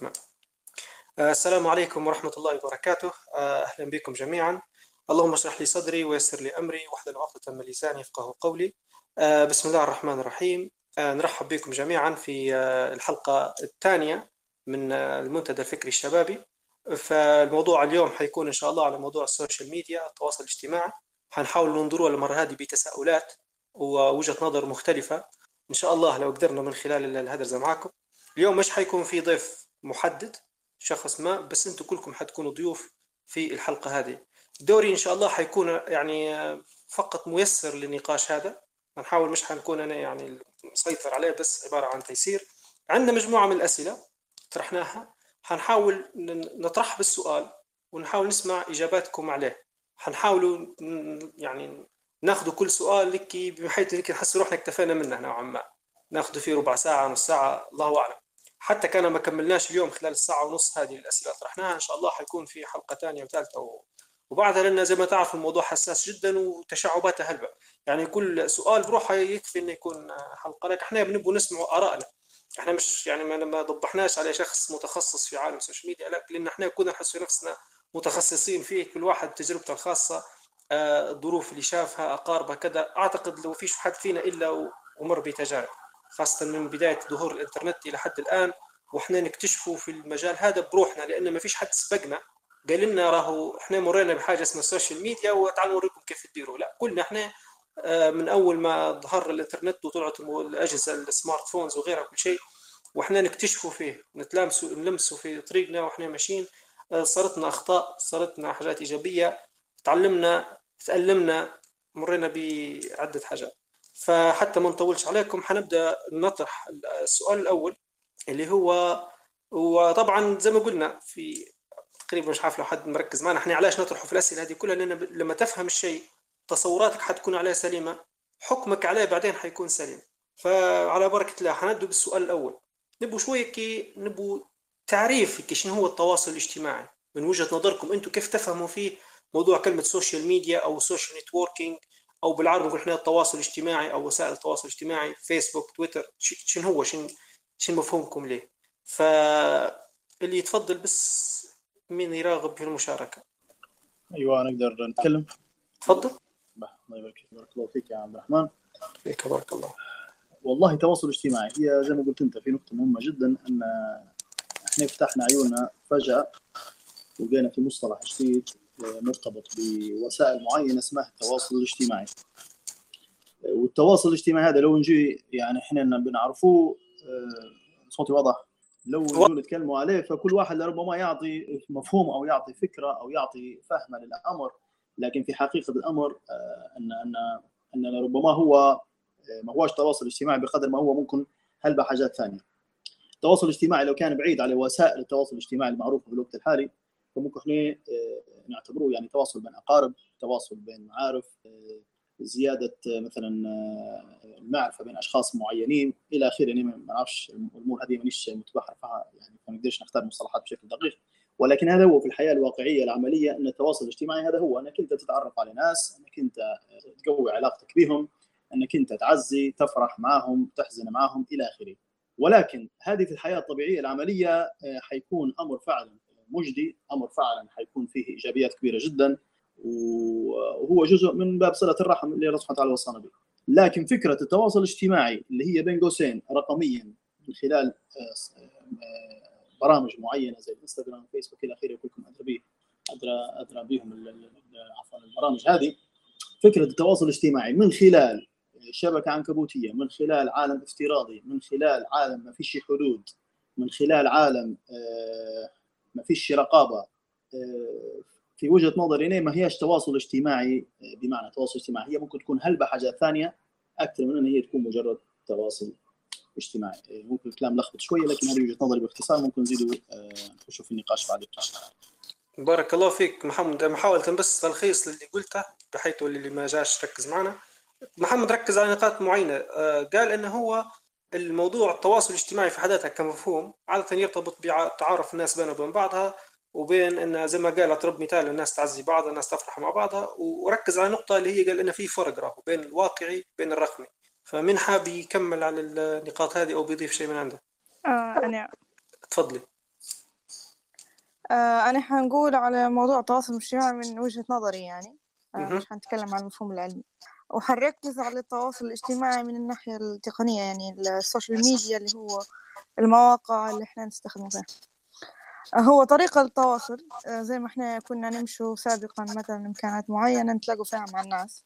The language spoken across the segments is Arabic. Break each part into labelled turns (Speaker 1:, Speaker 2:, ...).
Speaker 1: تمام آه، السلام عليكم ورحمة الله وبركاته. آه، أهلا بكم جميعا. اللهم اشرح لي صدري ويسر لي أمري واحلل عقدة من لساني يفقه قولي. آه، بسم الله الرحمن الرحيم. نرحب بكم جميعا في الحلقة الثانية من المنتدى الفكري الشبابي. فالموضوع اليوم حيكون إن شاء الله على موضوع ال social media التواصل الاجتماعي. حنحاول ننظروا المرة هذه بتساؤلات ووجهة نظر مختلفة. إن شاء الله لو قدرنا من خلال الهدرزة معكم اليوم مش حيكون في ضيف محدد شخص ما بس أنتم كلكم حتكونوا ضيوف في الحلقة هذه. دوري إن شاء الله حيكون يعني فقط ميسر للنقاش هذا. نحاول مش حنكون أنا يعني مسيطر عليه بس عبارة عن تيسير. عندنا مجموعة من الأسئلة طرحناها. حنحاول نطرح بالسؤال ونحاول نسمع إجاباتكم عليه. حنحاولوا يعني ناخذ كل سؤال لك بحيث إنك تحس روحنا اكتفينا منه نوعا ما. ناخذ فيه ربع ساعة نص ساعة الله أعلم. حتى كان ما كملناش اليوم خلال الساعة ونص هذه الاسئله طرحناها. إن شاء الله حيكون في حلقة ثانية وثالثة وبعدها لأن زي ما تعرف الموضوع حساس جدا وتشعباته هلبة. يعني كل سؤال بروحه يكفي إنه يكون حلقة. لك إحنا بنبغى نسمع آرائنا. إحنا مش يعني ما ضبحناش على شخص متخصص في عالم ال social media لا لأن إحنا كنا نحس نفسنا متخصصين فيه كل واحد تجربته الخاصة آه، الظروف اللي شافها أقاربه كذا. أعتقد لو فيش حد فينا إلا ومر بتجارب. خاصة من بداية ظهور الإنترنت إلى حد الآن وإحنا نكتشفوا في المجال هذا بروحنا لأن ما فيش حد سبقنا. قال لنا راهو إحنا مرينا بحاجة اسمها ال social media وتعالوا نوريكم كيف تديروا. لا كلنا إحنا آه، من أول ما ظهر الإنترنت وطلعت الأجهزة ال smart phones وغيرها كل شيء وإحنا نكتشفوا فيه نتلامسوا نلمسوا في طريقنا وإحنا ماشيين. آه، صارتنا أخطاء صارتنا حاجات إيجابية تعلمنا تألمنا مرينا بعدة حاجات. فحتى ما نطولش عليكم حنبدأ نطرح السؤال الأول اللي هو وطبعا زي ما قلنا في تقريبا مش عارف لو حد مركز معنا إحنا علاش نطرحه في الأسئلة هذه كلها؟ لأن لما تفهم الشيء تصوراتك حتكون عليه سليمة حكمك عليه بعدين حيكون سليم. فعلى بركة الله حنبدأ بالسؤال الأول. نبو شوية كي نبو تعريف كي شنو هو التواصل الاجتماعي. من وجهة نظركم أنتم كيف تفهموا فيه موضوع كلمة social media أو social networking أو بالعربي نقول إحنا التواصل الاجتماعي أو وسائل التواصل الاجتماعي فيسبوك تويتر شنو هو؟ شنو شنو مفهومكم ليه؟ فاللي يتفضل بس مين يراغب في المشاركة.
Speaker 2: أيوه نقدر نتكلم.
Speaker 1: تفضل.
Speaker 2: الله يبارك بارك الله فيك يا عبد الرحمن.
Speaker 1: فيك بارك الله.
Speaker 2: والله التواصل الاجتماعي هي زي ما قلت أنت في نقطة مهمة جدا أن إحنا فتحنا عيوننا فجأة ولقينا في مصطلح جديد مرتبط بوسائل معينة اسمها التواصل الاجتماعي. والتواصل الاجتماعي هذا لو نجي يعني إحنا بنعرفوه آه، صوتي واضح؟ لو نجي نتكلموا عليه فكل واحد لربما يعطي مفهوم أو يعطي فكرة أو يعطي فهمة للأمر لكن في حقيقة الأمر آه، ان ان أن ربما هو آه، ما هوش تواصل اجتماعي بقدر ما هو ممكن هلبة حاجات ثانية. التواصل الاجتماعي لو كان بعيد على وسائل التواصل الاجتماعي المعروفة في الوقت الحالي فممكن إحنا آه، نعتبروه يعني تواصل بين أقارب تواصل بين معارف آه، زيادة آه، مثلا المعرفة بين أشخاص معينين إلى آخره. يعني ما نعرفش الأمور هذه مانيش متبحر فيها يعني ما نقدرش نختار مصطلحات بشكل دقيق. ولكن هذا هو في الحياة الواقعية العملية أن التواصل الاجتماعي هذا هو أنك أنت تتعرف على ناس أنك أنت تقوي علاقتك بهم أنك أنت تعزي تفرح معهم تحزن معهم إلى آخره. ولكن هذه في الحياة الطبيعية العملية حيكون أمر فعلا مجدي أمر فعلا حيكون فيه إيجابيات كبيرة جدا وهو جزء من باب صلة الرحم اللي الله سبحانه وتعالى وصانا به. لكن فكرة التواصل الاجتماعي اللي هي بين قوسين رقميا من خلال آه، برامج معينة زي الإنستغرام فيسبوك إلى آخره كلكم أدرى به أدرى أدرى بهم عفوا البرامج هذه فكرة التواصل الاجتماعي من خلال شبكة عنكبوتية من خلال عالم افتراضي من خلال عالم ما فيش حدود من خلال عالم آه ما فيش رقابة آه، في وجهة نظري ما هيش تواصل اجتماعي آه، بمعنى تواصل اجتماعي. هي ممكن تكون هلبة حاجات ثانية أكثر من ان هي تكون مجرد تواصل اجتماعي. آه، ممكن الكلام لخبط شوية لكن هذه وجهة نظري باختصار ممكن نزيدوا نخشوا في النقاش بعد.
Speaker 1: بارك الله فيك محمد. محاولة بس تلخيص للي قلته بحيث اللي ما جاش ركز معنا. محمد ركز على نقاط معينة. قال إنه هو الموضوع التواصل الاجتماعي في حد ذاتها كمفهوم عادة يرتبط بتعارف الناس بينها وبين بعضها وبين إن زي ما قال أضرب مثال الناس تعزي بعضها الناس تفرح مع بعضها وركز على نقطة اللي هي قال ان في فرق راهو بين الواقعي بين الرقمي. فمن حاب يكمل على النقاط هذه أو بيضيف شيء من عنده؟
Speaker 3: آه أنا.
Speaker 1: تفضلي.
Speaker 3: آه أنا حنقول على موضوع التواصل الاجتماعي من وجهة نظري يعني. آه. مش حنتكلم عن المفهوم العلمي. وحنركز على التواصل الاجتماعي من الناحية التقنية يعني السوشيال ميديا اللي هو المواقع اللي إحنا نستخدمه فيها. هو طريقة التواصل آه زي ما إحنا كنا نمشوا سابقا مثلا إمكانات معينة نتلاقوا فيها مع الناس.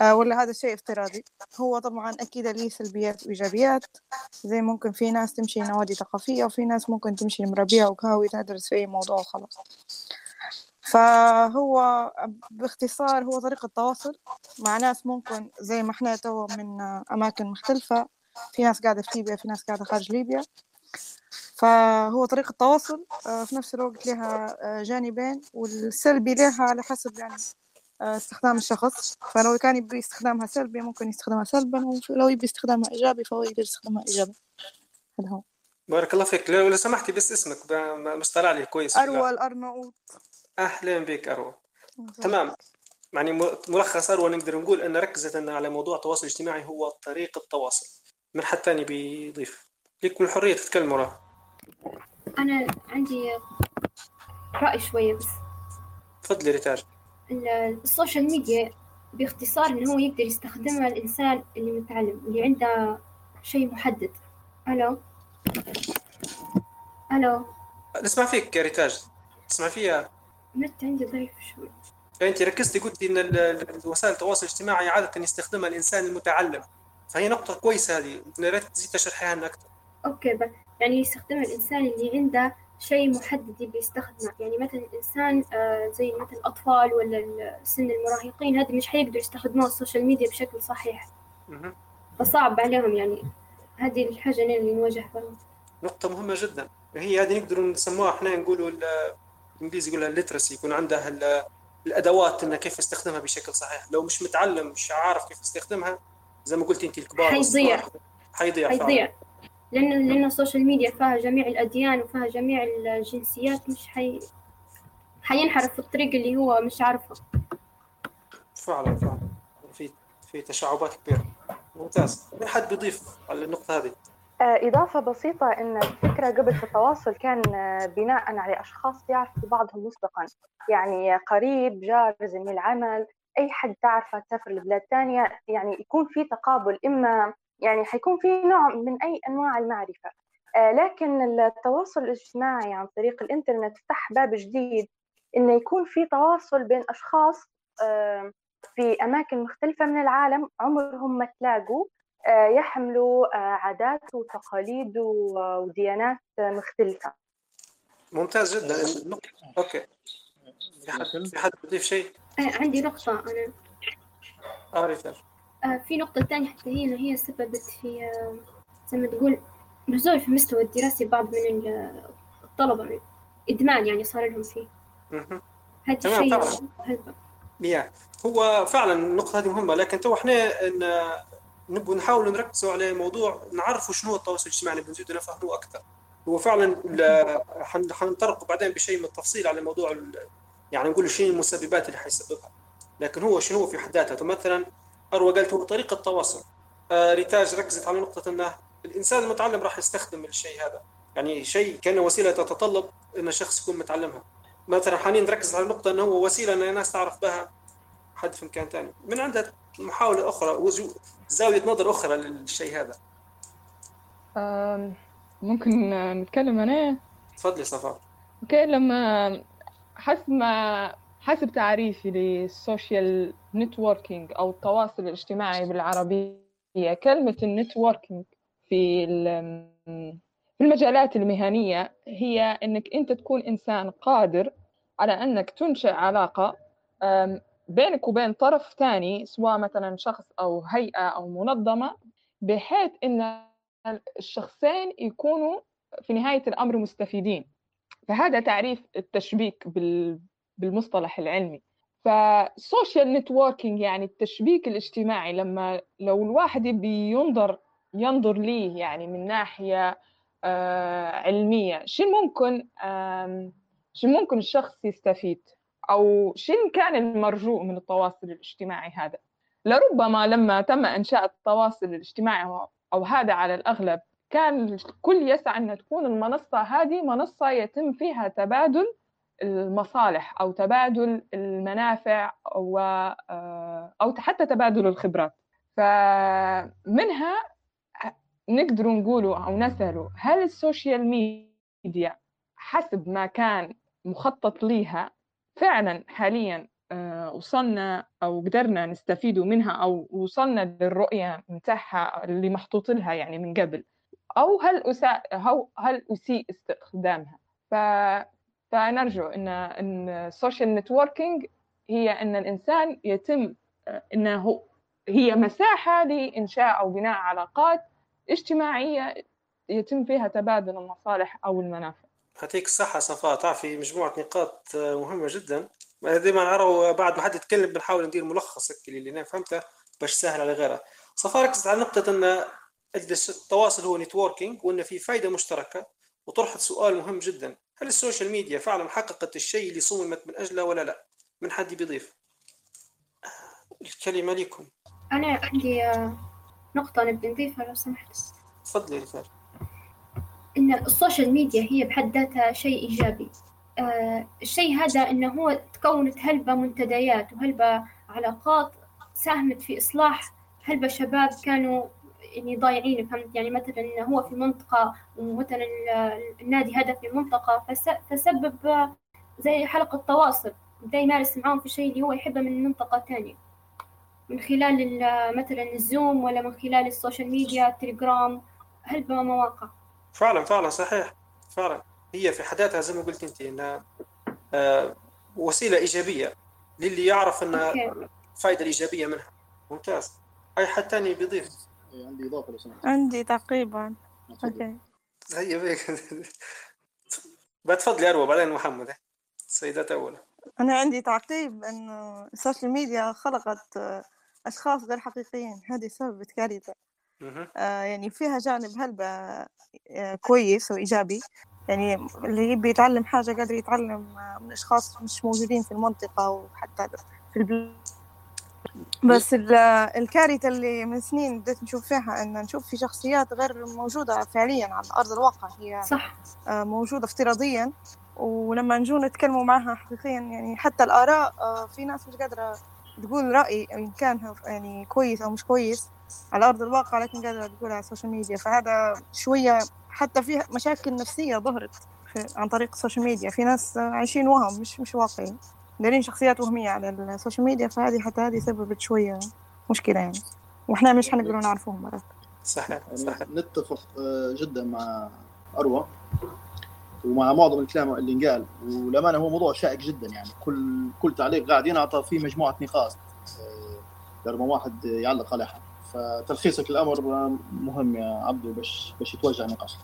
Speaker 3: آه ولا هذا شيء افتراضي. هو طبعا أكيد ليه سلبيات وإيجابيات. زي ممكن في ناس تمشي نوادي ثقافية وفي ناس ممكن تمشي مربية وكهوي تدرس في أي موضوع وخلاص. فهو باختصار هو طريقة تواصل مع ناس ممكن زي ما إحنا توا من أماكن مختلفة في ناس قاعدة في ليبيا في ناس قاعدة خارج ليبيا. فهو طريقة تواصل آه، في نفس الوقت لها آه، جانبين والسلبي لها على حسب يعني آه، استخدام الشخص. فلو كان يبي استخدامها سلبي ممكن يستخدمها سلبا ولو يبي استخدامها إيجابي فهو يقدر يستخدمها إيجابا. هذا هو.
Speaker 1: بارك الله فيك. لو سمحتي بس اسمك مش طالع لي كويس.
Speaker 3: أروى الأرناؤوط.
Speaker 1: أهلا بك أروى. تمام. يعني م- ملخص اروى نقدر نقول أن ركزت على موضوع التواصل الاجتماعي هو طريقه التواصل. من حد ثاني بيضيف؟ لكم الحرية تتكلموا راه
Speaker 4: أنا عندي رأي شوية بس.
Speaker 1: تفضلي ريتاج.
Speaker 4: ال- social media باختصار إن هو يقدر يستخدمها الإنسان اللي متعلم اللي عنده شيء محدد. ألو؟ ألو؟
Speaker 1: نسمع فيك يا ريتاج. تسمع فيها
Speaker 4: النت عندي ضعيف شوي
Speaker 1: أنت ركزتي قلتي إن وسائل التواصل الاجتماعي عادة يستخدمها الإنسان المتعلم. فهي نقطة كويسة هذه يا ريت تزيد تشرحيها لنا أكثر.
Speaker 4: okay ب- يعني يستخدمها الإنسان اللي عنده شيء محدد يبي يستخدمه. يعني مثلا الإنسان آه، زي مثلا الأطفال ولا سن المراهقين هذه مش حيقدروا يستخدموا ال social media بشكل صحيح. فصعب عليهم يعني. هذه الحاجة اللي نواجه بها
Speaker 1: نقطة مهمة جدا. هي هذه نقدروا نسموها إحنا نقولوا الإنجليزي يقولها ال literacy يكون عنده ال- الأدوات إنه كيف يستخدمها بشكل صحيح. لو مش متعلم مش عارف كيف يستخدمها زي ما قلتي أنت الكبار
Speaker 4: حيضيع.
Speaker 1: حيضيع
Speaker 4: حيضيع. لأن لأن السوشيال ميديا فيها جميع الأديان وفيها جميع الجنسيات مش حي حينحرف في الطريق اللي هو مش عارفه.
Speaker 1: فعلا فعلا. في في تشعبات كبيرة. ممتاز. من حد بيضيف على النقطة هذه؟
Speaker 5: إضافة بسيطة إن الفكرة قبل في التواصل كان آه، بناء على أشخاص يعرفوا بعضهم مسبقا. يعني قريب جار زميل عمل أي حد تعرفه تسافر لبلاد تانية يعني يكون في تقابل. إما يعني حيكون في نوع من أي أنواع المعرفة. آه، لكن التواصل الاجتماعي عن طريق الإنترنت فتح باب جديد إنه يكون في تواصل بين أشخاص آه، في أماكن مختلفة من العالم عمرهم ما تلاقوا. آه، يحملوا آه، عادات وتقاليد وديانات آه، مختلفة.
Speaker 1: ممتاز جدا. النقطه okay. في حد في حد بيضيف شيء؟
Speaker 4: آه عندي نقطة أنا.
Speaker 1: آه
Speaker 4: آه في نقطة تانية حتى هي هي سببت في آه زي ما تقول نزول في المستوى الدراسي بعض من ال- الطلبة إدمان يعني صار لهم فيه. هذا
Speaker 1: تمام،
Speaker 4: الشيء
Speaker 1: يا. هو فعلا النقطة هذه مهمة لكن تو إحنا ان نبغى نحاول نركزوا على موضوع نعرفوا شنو هو التواصل الاجتماعي نبغى نزيدوا نفهموه أكثر. هو فعلا حنطرق بعدين بشيء من التفصيل على موضوع يعني نقول شنو المسببات اللي حيسببها. لكن هو شنو في حد ذاته؟ مثلا أروى قالت هو طريقة التواصل. آه، ريتاج ركزت على نقطة أنه الإنسان المتعلم راح يستخدم الشيء هذا. يعني شيء كان وسيلة تتطلب أن الشخص يكون متعلمها. مثلا حاليا نركز على نقطة أنه هو وسيلة أن الناس تعرف بها حد في مكان ثاني من عندها محاولة أخرى وزو- زاوية نظر أخرى للشيء هذا.
Speaker 6: ممكن نتكلم أنا؟
Speaker 1: تفضلي صفاء.
Speaker 6: okay لما حسب ما حسب تعريفي لل social networking أو التواصل الاجتماعي بالعربية كلمة ال networking في في المجالات المهنية هي إنك أنت تكون إنسان قادر على أنك تنشئ علاقة آم، بينك وبين طرف ثاني سواء مثلا شخص أو هيئة أو منظمة بحيث إن الشخصين يكونوا في نهاية الأمر مستفيدين. فهذا تعريف التشبيك بال... بالمصطلح العلمي. فال social networking يعني التشبيك الاجتماعي لما لو الواحد يبي ينظر ليه يعني من ناحية آه علمية شو ممكن شو ممكن الشخص يستفيد؟ أو شو كان المرجو من التواصل الاجتماعي هذا؟ لربما لما تم إنشاء التواصل الاجتماعي أو هذا على الأغلب كان الكل يسعى أن تكون المنصة هذه منصة يتم فيها تبادل المصالح أو تبادل المنافع أو آه، أو حتى تبادل الخبرات. فمنها نقدر نقوله أو نسأله هل ال social media حسب ما كان مخطط ليها فعلا حاليا آه، وصلنا أو قدرنا نستفيد منها أو وصلنا للرؤية متاعها اللي محطوط لها يعني من قبل. أو هل أساء أو هل أسيء استخدامها. ف... فنرجو إن إن ال social networking هي إن الإنسان يتم آه، إنه هي مساحة لإنشاء أو بناء علاقات اجتماعية يتم فيها تبادل المصالح أو المنافع.
Speaker 1: يعطيك الصحة صفاء تعرفي مجموعة نقاط مهمة جدا. دائما نرى بعد ما حد يتكلم بنحاول ندير ملخص اللي أنا فهمته باش سهل على غيره صفاء ركزت على نقطة إن التواصل هو networking وإن في فائدة مشتركة. وطرحت سؤال مهم جدا. هل ال social media فعلا حققت الشيء اللي صممت من أجله ولا لا؟ من حد بيضيف؟ الكلمة لكم.
Speaker 4: أنا عندي آه، نقطة نبي نضيفها لو سمحت.
Speaker 1: تفضلي رفال
Speaker 4: إن ال social media هي بحد ذاتها شيء إيجابي. آه الشيء هذا إنه هو تكونت هلبة منتديات وهلبة علاقات ساهمت في إصلاح هلبة شباب كانوا يعني ضايعين فهمت؟ يعني مثلا هو في منطقة ومثلا النادي هذا في منطقة فسبب زي حلقة تواصل بدأ يمارس معاهم في الشيء اللي هو يحبه من منطقة تانية. من خلال مثلا الزوم ولا من خلال ال social media التليجرام هلبة مواقع.
Speaker 1: فعلا فعلا صحيح. فعلا. هي في حد ذاتها زي ما قلت أنت إنها آه، وسيلة إيجابية للي يعرف إنه يستفيد إيجابية منها. ممتاز. أي حد ثاني بيضيف؟
Speaker 2: إيه، عندي إضافة لو سمحت.
Speaker 3: عندي تعقيبا okay.
Speaker 1: هيا بيك. بتفضلي أروى بعدين محمد. سيدات أولا.
Speaker 3: أنا عندي تعقيب إنه ال social media خلقت أشخاص غير حقيقيين. هذه سبب كارثه آه يعني فيها جانب هلبة آه كويس وإيجابي. يعني اللي يبي يتعلم حاجة قادر يتعلم من أشخاص مش موجودين في المنطقة وحتى في البلد بس الكارثة اللي من سنين بديت نشوف فيها أن نشوف في شخصيات غير موجودة فعليا على أرض الواقع. هي
Speaker 4: صح.
Speaker 3: آه، موجودة افتراضيا. ولما نجو نتكلموا معها حقيقيا يعني حتى الآراء آه، في ناس مش قادرة تقول رأي إن كان يعني كويس أو مش كويس على أرض الواقع لكن قادرة تقول على ال social media فهذا شوية حتى في مشاكل نفسية ظهرت عن طريق ال social media في ناس عايشين وهم مش مش واقعي دارين شخصيات وهمية على ال social media فهذه حتى هذه سببت شوية مشكلة يعني. وإحنا مش حنقدروا نعرفوهم مرات.
Speaker 1: صحيح
Speaker 2: صحيح. نتفق آه، جدا مع أروى. ومع معظم الكلام اللي انقال. وللأمانة هو موضوع شائك جدا يعني. كل كل تعليق قاعد ينعطى فيه مجموعة نقاط آه، ما واحد يعلق عليها فتلخيصك الامر مهم يا عبدو باش باش يتوجه نقاش.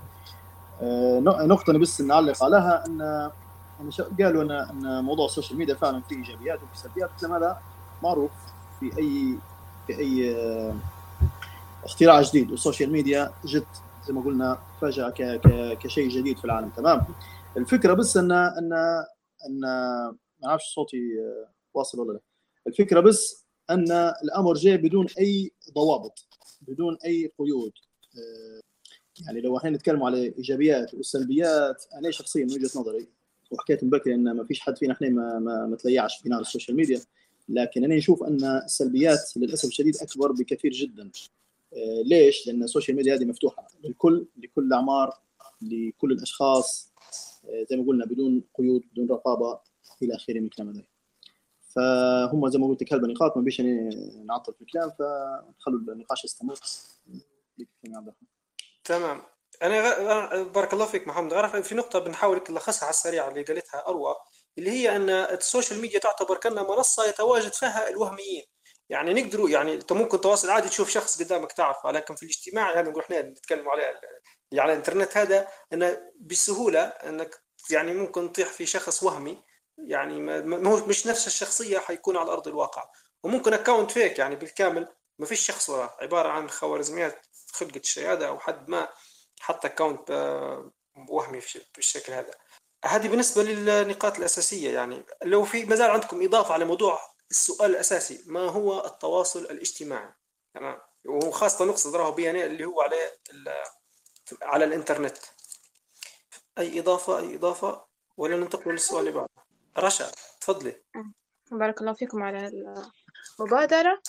Speaker 2: آه، نقطة أنا بس نعلق عليها ان قالوا ان أن موضوع ال social media فعلا فيه إيجابيات وفيه سلبيات الكلام هذا معروف في اي في أي آه، اختراع جديد. وال social media جت زي ما قلنا فجأة كشيء جديد في العالم تمام؟ الفكرة بس ان ان ان ما أعرفش صوتي آه، واصل ولا لا. الفكرة بس إن الأمر جاي بدون أي ضوابط بدون أي قيود آه، يعني لو إحنا نتكلم على الايجابيات والسلبيات أنا شخصيا من وجهة نظري وحكيت من بكري إن ما فيش حد فينا إحنا ما, ما, ما تلسعش في نار ال social media لكن أنا نشوف إن السلبيات للأسف الشديد أكبر بكثير جدا. ليش؟ لأن ال social media هذه مفتوحة. للكل لكل الأعمار لكل الأشخاص آه، زي ما قلنا بدون قيود بدون رقابة إلى آخره من الكلام هذا. فهم زي ما قلت هلبة نقاط ما بيش نعطل في الكلام فخلوا النقاش يستمر.
Speaker 1: تمام. أنا بارك الله فيك محمد. غير في نقطة بنحاول نلخصها على السريع اللي قالتها أروى اللي هي أن ال social media تعتبر كأنها منصة يتواجد فيها الوهميين. يعني نقدروا يعني انت ممكن تواصل عادي تشوف شخص قدامك تعرفه لكن في الاجتماع هذا نقول إحنا نتكلم عليه يعني على الإنترنت هذا انه بسهولة إنك يعني ممكن تطيح في شخص وهمي يعني ما هو مش نفس الشخصية حيكون على أرض الواقع. وممكن account fake يعني بالكامل ما فيش شخص وراه عبارة عن خوارزميات خلقت الشيء هذا أو حد ما حط اكونت وهمي بالشكل هذا. هذه بالنسبة للنقاط الأساسية يعني لو في مازال عندكم إضافة على موضوع السؤال الأساسي ما هو التواصل الاجتماعي؟ تمام؟ وخاصه نقصد راه بي اللي هو عليه على الإنترنت. أي إضافة أي إضافة؟ ولا ننتقل للسؤال اللي بعده. رشا تفضلي.
Speaker 7: بارك الله فيكم على المبادرة.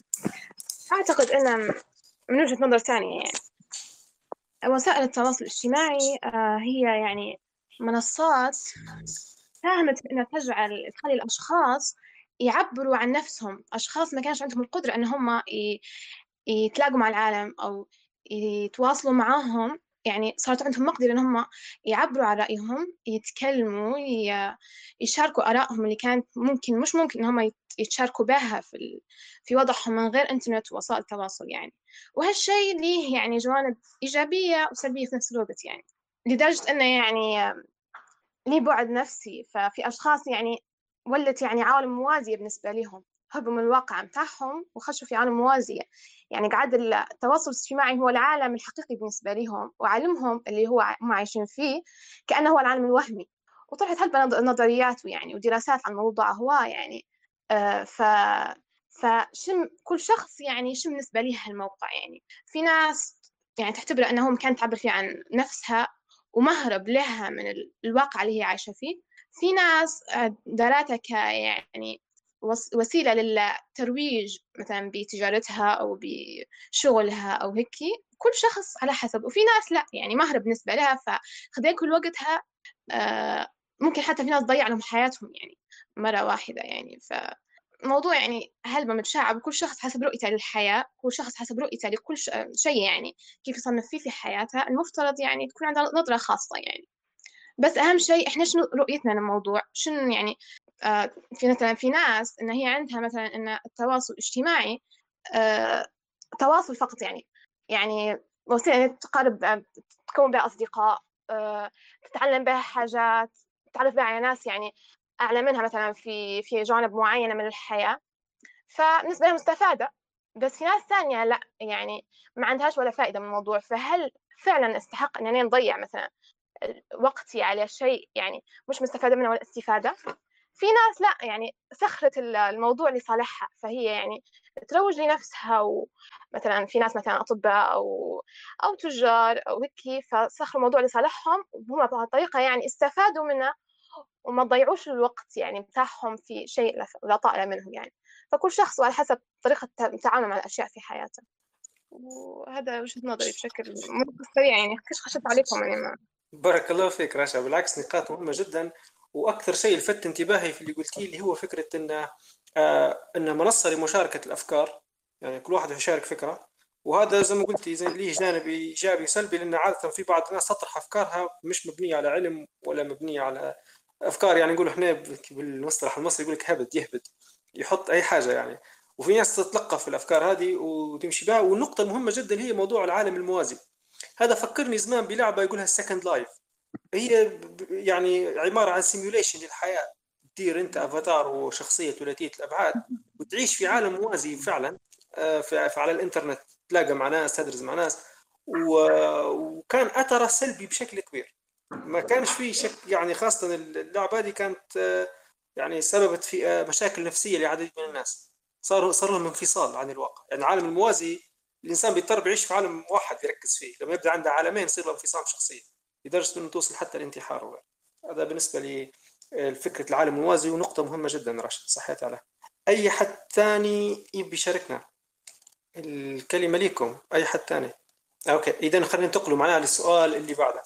Speaker 7: أعتقد أن من وجهة نظر ثانية يعني وسائل التواصل الاجتماعي آه، هي يعني منصات ساهمت في أنها تجعل تخلي الأشخاص يعبروا عن نفسهم أشخاص ما كانش عندهم القدرة أن هم يتلاقوا مع العالم أو يتواصلوا معاهم يعني صارت عندهم مقدرة إن هم يعبروا عن رأيهم يتكلموا يشاركوا آرائهم اللي كانت ممكن مش ممكن إن هم يت- يتشاركوا بها في. في وضعهم من غير إنترنت ووسائل التواصل يعني وهالشيء ليه يعني جوانب إيجابية وسلبية في نفس الوقت يعني لدرجة إنه يعني ليه بعد نفسي ففي أشخاص يعني ولت يعني عوالم موازية بالنسبة لهم هربوا من الواقع متاعهم وخشوا في عالم موازية. يعني قعد التواصل الاجتماعي هو العالم الحقيقي بالنسبة لهم وعالمهم اللي هو هم عايشين فيه كأنه هو العالم الوهمي. وطرحت هلبة نظ- نظريات يعني ودراسات عن الموضوع هو يعني آه ف فشم كل شخص يعني شو بالنسبة ليه هالموقع يعني. في ناس يعني تعتبر أنه مكان تعبر فيه عن نفسها ومهرب لها من ال- الواقع اللي هي عايشة فيه. في ناس آه، دارتها ك يعني وس- وسيلة للترويج مثلا بتجارتها أو بشغلها أو هيك كل شخص على حسب. وفي ناس لا يعني مهرب بالنسبة لها فخذين كل وقتها آه، ممكن حتى في ناس تضيع لهم حياتهم يعني مرة واحدة يعني. فموضوع يعني هلبة متشعب وكل شخص حسب رؤيته للحياة كل شخص حسب رؤيته لكل شيء يعني كيف يصنف فيه في حياته. المفترض يعني تكون عندها نظرة خاصة يعني. بس أهم شيء إحنا شنو رؤيتنا للموضوع؟ شنو يعني آه، في مثلا في ناس إن هي عندها مثلا إن التواصل الاجتماعي آه، تواصل فقط يعني يعني وسيلة إنك تقرب تكون بها أصدقاء آه، تتعلم بها حاجات تتعرف بها على ناس يعني أعلى منها مثلا في في جوانب معينة من الحياة. فبالنسبة لها مستفادة بس في ناس ثانية لا يعني ما عندهاش ولا فائدة من الموضوع. فهل فعلا استحق إنني نضيع مثلا وقتي على شيء يعني مش مستفادة منه ولا استفادة. في ناس لا يعني سخرت ال- الموضوع لصالحها فهي يعني تروج لنفسها ومثلا في ناس مثلا أطباء أو أو تجار أو هيك فسخروا الموضوع لصالحهم وهم بهالطريقة يعني استفادوا منه وما ضيعوش الوقت يعني بتاعهم في شيء لا- لا طائل منهم يعني. فكل شخص وعلى حسب طريقة تعامله مع الأشياء في حياته. وهذا وجهة نظري بشكل سريع يعني كش خشيت عليكم يعني ما
Speaker 1: بارك الله فيك رشا بالعكس نقاط مهمة جدا. وأكثر شيء لفت انتباهي في اللي قلتيه اللي هو فكرة أن آه أن منصة لمشاركة الأفكار. يعني كل واحد يشارك فكرة. وهذا زي ما قلتي زي ليه جانب إيجابي وسلبي لأن عادة في بعض الناس تطرح أفكارها مش مبنية على علم ولا مبنية على أفكار. يعني نقول إحنا بالمصطلح المصري يقول لك هبد يهبد يحط أي حاجة يعني. وفي ناس تتلقى في الأفكار هذه وتمشي بها. والنقطة المهمة جدا هي موضوع العالم الموازي. هذا فكرني زمان بلعبة يقولها Second Life هي يعني عبارة عن simulation للحياة. تدير أنت أفاتار وشخصية ثلاثية الأبعاد وتعيش في عالم موازي فعلا آه، في في- على الإنترنت. تلاقى مع ناس تدرس مع ناس. وكان أثره سلبي بشكل كبير. ما كانش فيه شك يعني خاصة اللعبة هذه كانت آه، يعني سببت في آه، مشاكل نفسية لعدد من الناس. صار صار لهم انفصال عن الواقع. يعني العالم الموازي الإنسان بيضطر يعيش في عالم واحد يركز فيه لما يبدأ عنده عالمين يصير له انفصام شخصية لدرجة إنه توصل حتى الانتحار وغيره. هذا بالنسبة لي آه، فكرة العالم الموازي ونقطة مهمة جدا رشا صحيت عليها. أي حد ثاني يبي يشاركنا؟ الكلمة ليكم أي حد ثاني أوكي إذا خلينا ننتقلوا معناها للسؤال اللي بعده.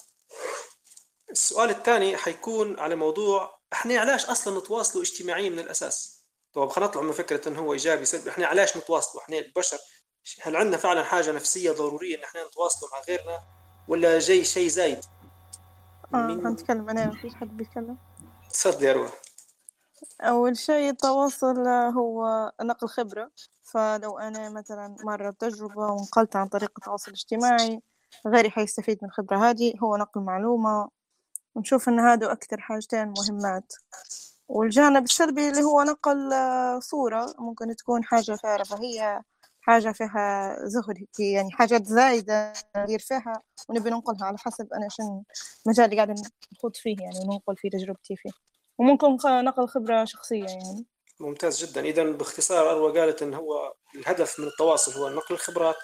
Speaker 1: السؤال الثاني حيكون على موضوع إحنا علاش أصلا نتواصلوا اجتماعيا من الأساس؟ طب خلينا نطلع من فكرة إنه هو إيجابي سلبي إحنا علاش نتواصلوا؟ إحنا البشر هل عندنا فعلا حاجة نفسية ضرورية إن إحنا نتواصلوا مع غيرنا ولا جاي شيء زايد؟ مين-
Speaker 3: هنتكلم. أنا ما فيش حد بيتكلم.
Speaker 1: تفضل يا روح
Speaker 3: أول شيء التواصل هو نقل خبرة. فلو أنا مثلا مرة تجربة ونقلت عن طريق التواصل الاجتماعي غيري حيستفيد من الخبرة هذه هو نقل معلومة. ونشوف إن هادو أكتر حاجتين مهمات. والجانب السلبي اللي هو نقل آه، صورة ممكن تكون حاجة فيها رفاهية حاجة فيها زهد هيك يعني حاجات زايدة ندير فيها ونبي ننقلها على حسب أنا شن المجال اللي قاعدة نخوض فيه يعني وننقل فيه تجربتي فيه. وممكن نقل خبرة شخصية يعني.
Speaker 1: ممتاز جدا. اذا باختصار أروى قالت إن هو الهدف من التواصل هو نقل الخبرات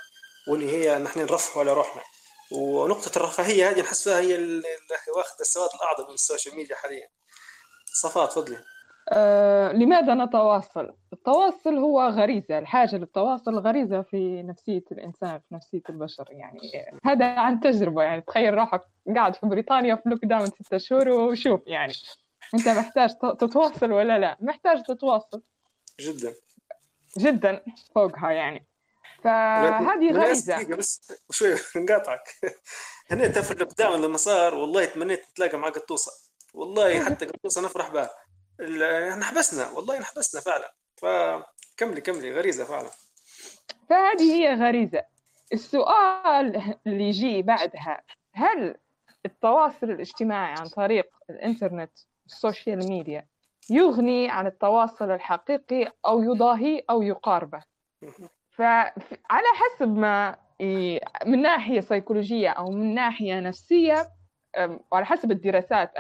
Speaker 1: واللي هي ان إحنا نرفعوا على روحنا. ونقطة الرفاهية هذه نحس هي اللي واخذ السواد الأعظم من ال social media حاليا. صفاء تفضلي.
Speaker 6: آه، لماذا نتواصل؟ التواصل هو غريزة الحاجة للتواصل غريزة في نفسية الإنسان في نفسية البشر. يعني هذا عن تجربة يعني تخيل روحك قاعد في بريطانيا في lockdown ستة شهور وشوف يعني أنت محتاج تتواصل ولا لا؟ محتاج تتواصل.
Speaker 1: جدا.
Speaker 6: جدا فوقها يعني. فهذه غريزة.
Speaker 1: بس شوي نقاطعك. هنا في ال lockdown لما صار والله تمنيت نتلاقى مع قطوسة. والله حتى قطوسة نفرح بها. انحبسنا والله انحبسنا فعلا. فكملي كملي غريزة فعلا.
Speaker 6: فهذه هي غريزة. السؤال اللي يجي بعدها هل التواصل الاجتماعي عن طريق الإنترنت ال social media يغني عن التواصل الحقيقي أو يضاهيه أو يقاربه؟ فعلى حسب ما من ناحية سيكولوجية أو من ناحية نفسية وعلى حسب الدراسات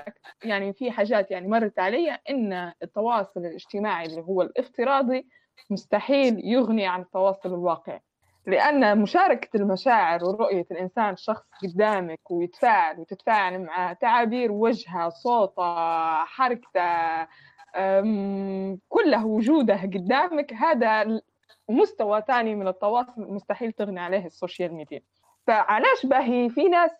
Speaker 6: يعني في حاجات يعني مرت علي إن التواصل الاجتماعي اللي هو الافتراضي مستحيل يغني عن التواصل الواقعي لأن مشاركة المشاعر ورؤية الإنسان شخص قدامك ويتفاعل وتتفاعل مع تعابير وجهه صوته حركته كله وجوده قدامك هذا مستوى ثاني من التواصل مستحيل تغني عليه ال social media. فعلاش باهي؟ في ناس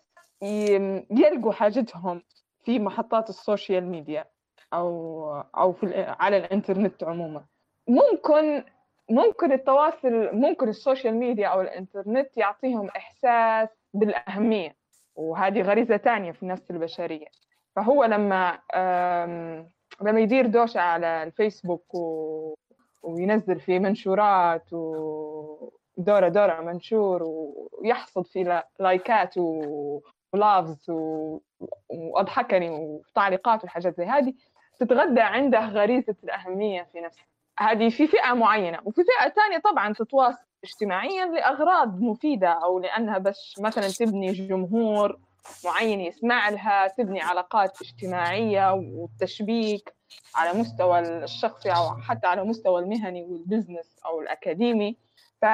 Speaker 6: يلقوا حاجتهم في محطات ال social media أو أو في على الإنترنت عموما. ممكن ممكن التواصل ممكن ال social media أو الإنترنت يعطيهم إحساس بالأهمية وهذه غريزة ثانية في النفس البشرية. فهو لما لما يدير دوشة على الفيسبوك و... وينزل في منشورات ودورة دورة منشور ويحصد في لايكات و... ولافز و... وأضحكني وتعليقات وحاجات زي هذه تتغذى عنده غريزة الأهمية في نفسه. هذه في فئة معينة وفي فئة ثانية طبعا تتواصل اجتماعيا لأغراض مفيدة أو لأنها بس مثلا تبني جمهور معين يسمع لها تبني علاقات اجتماعية والتشبيك على مستوى الشخصي أو حتى على مستوى المهني والبزنس أو الأكاديمي. ف...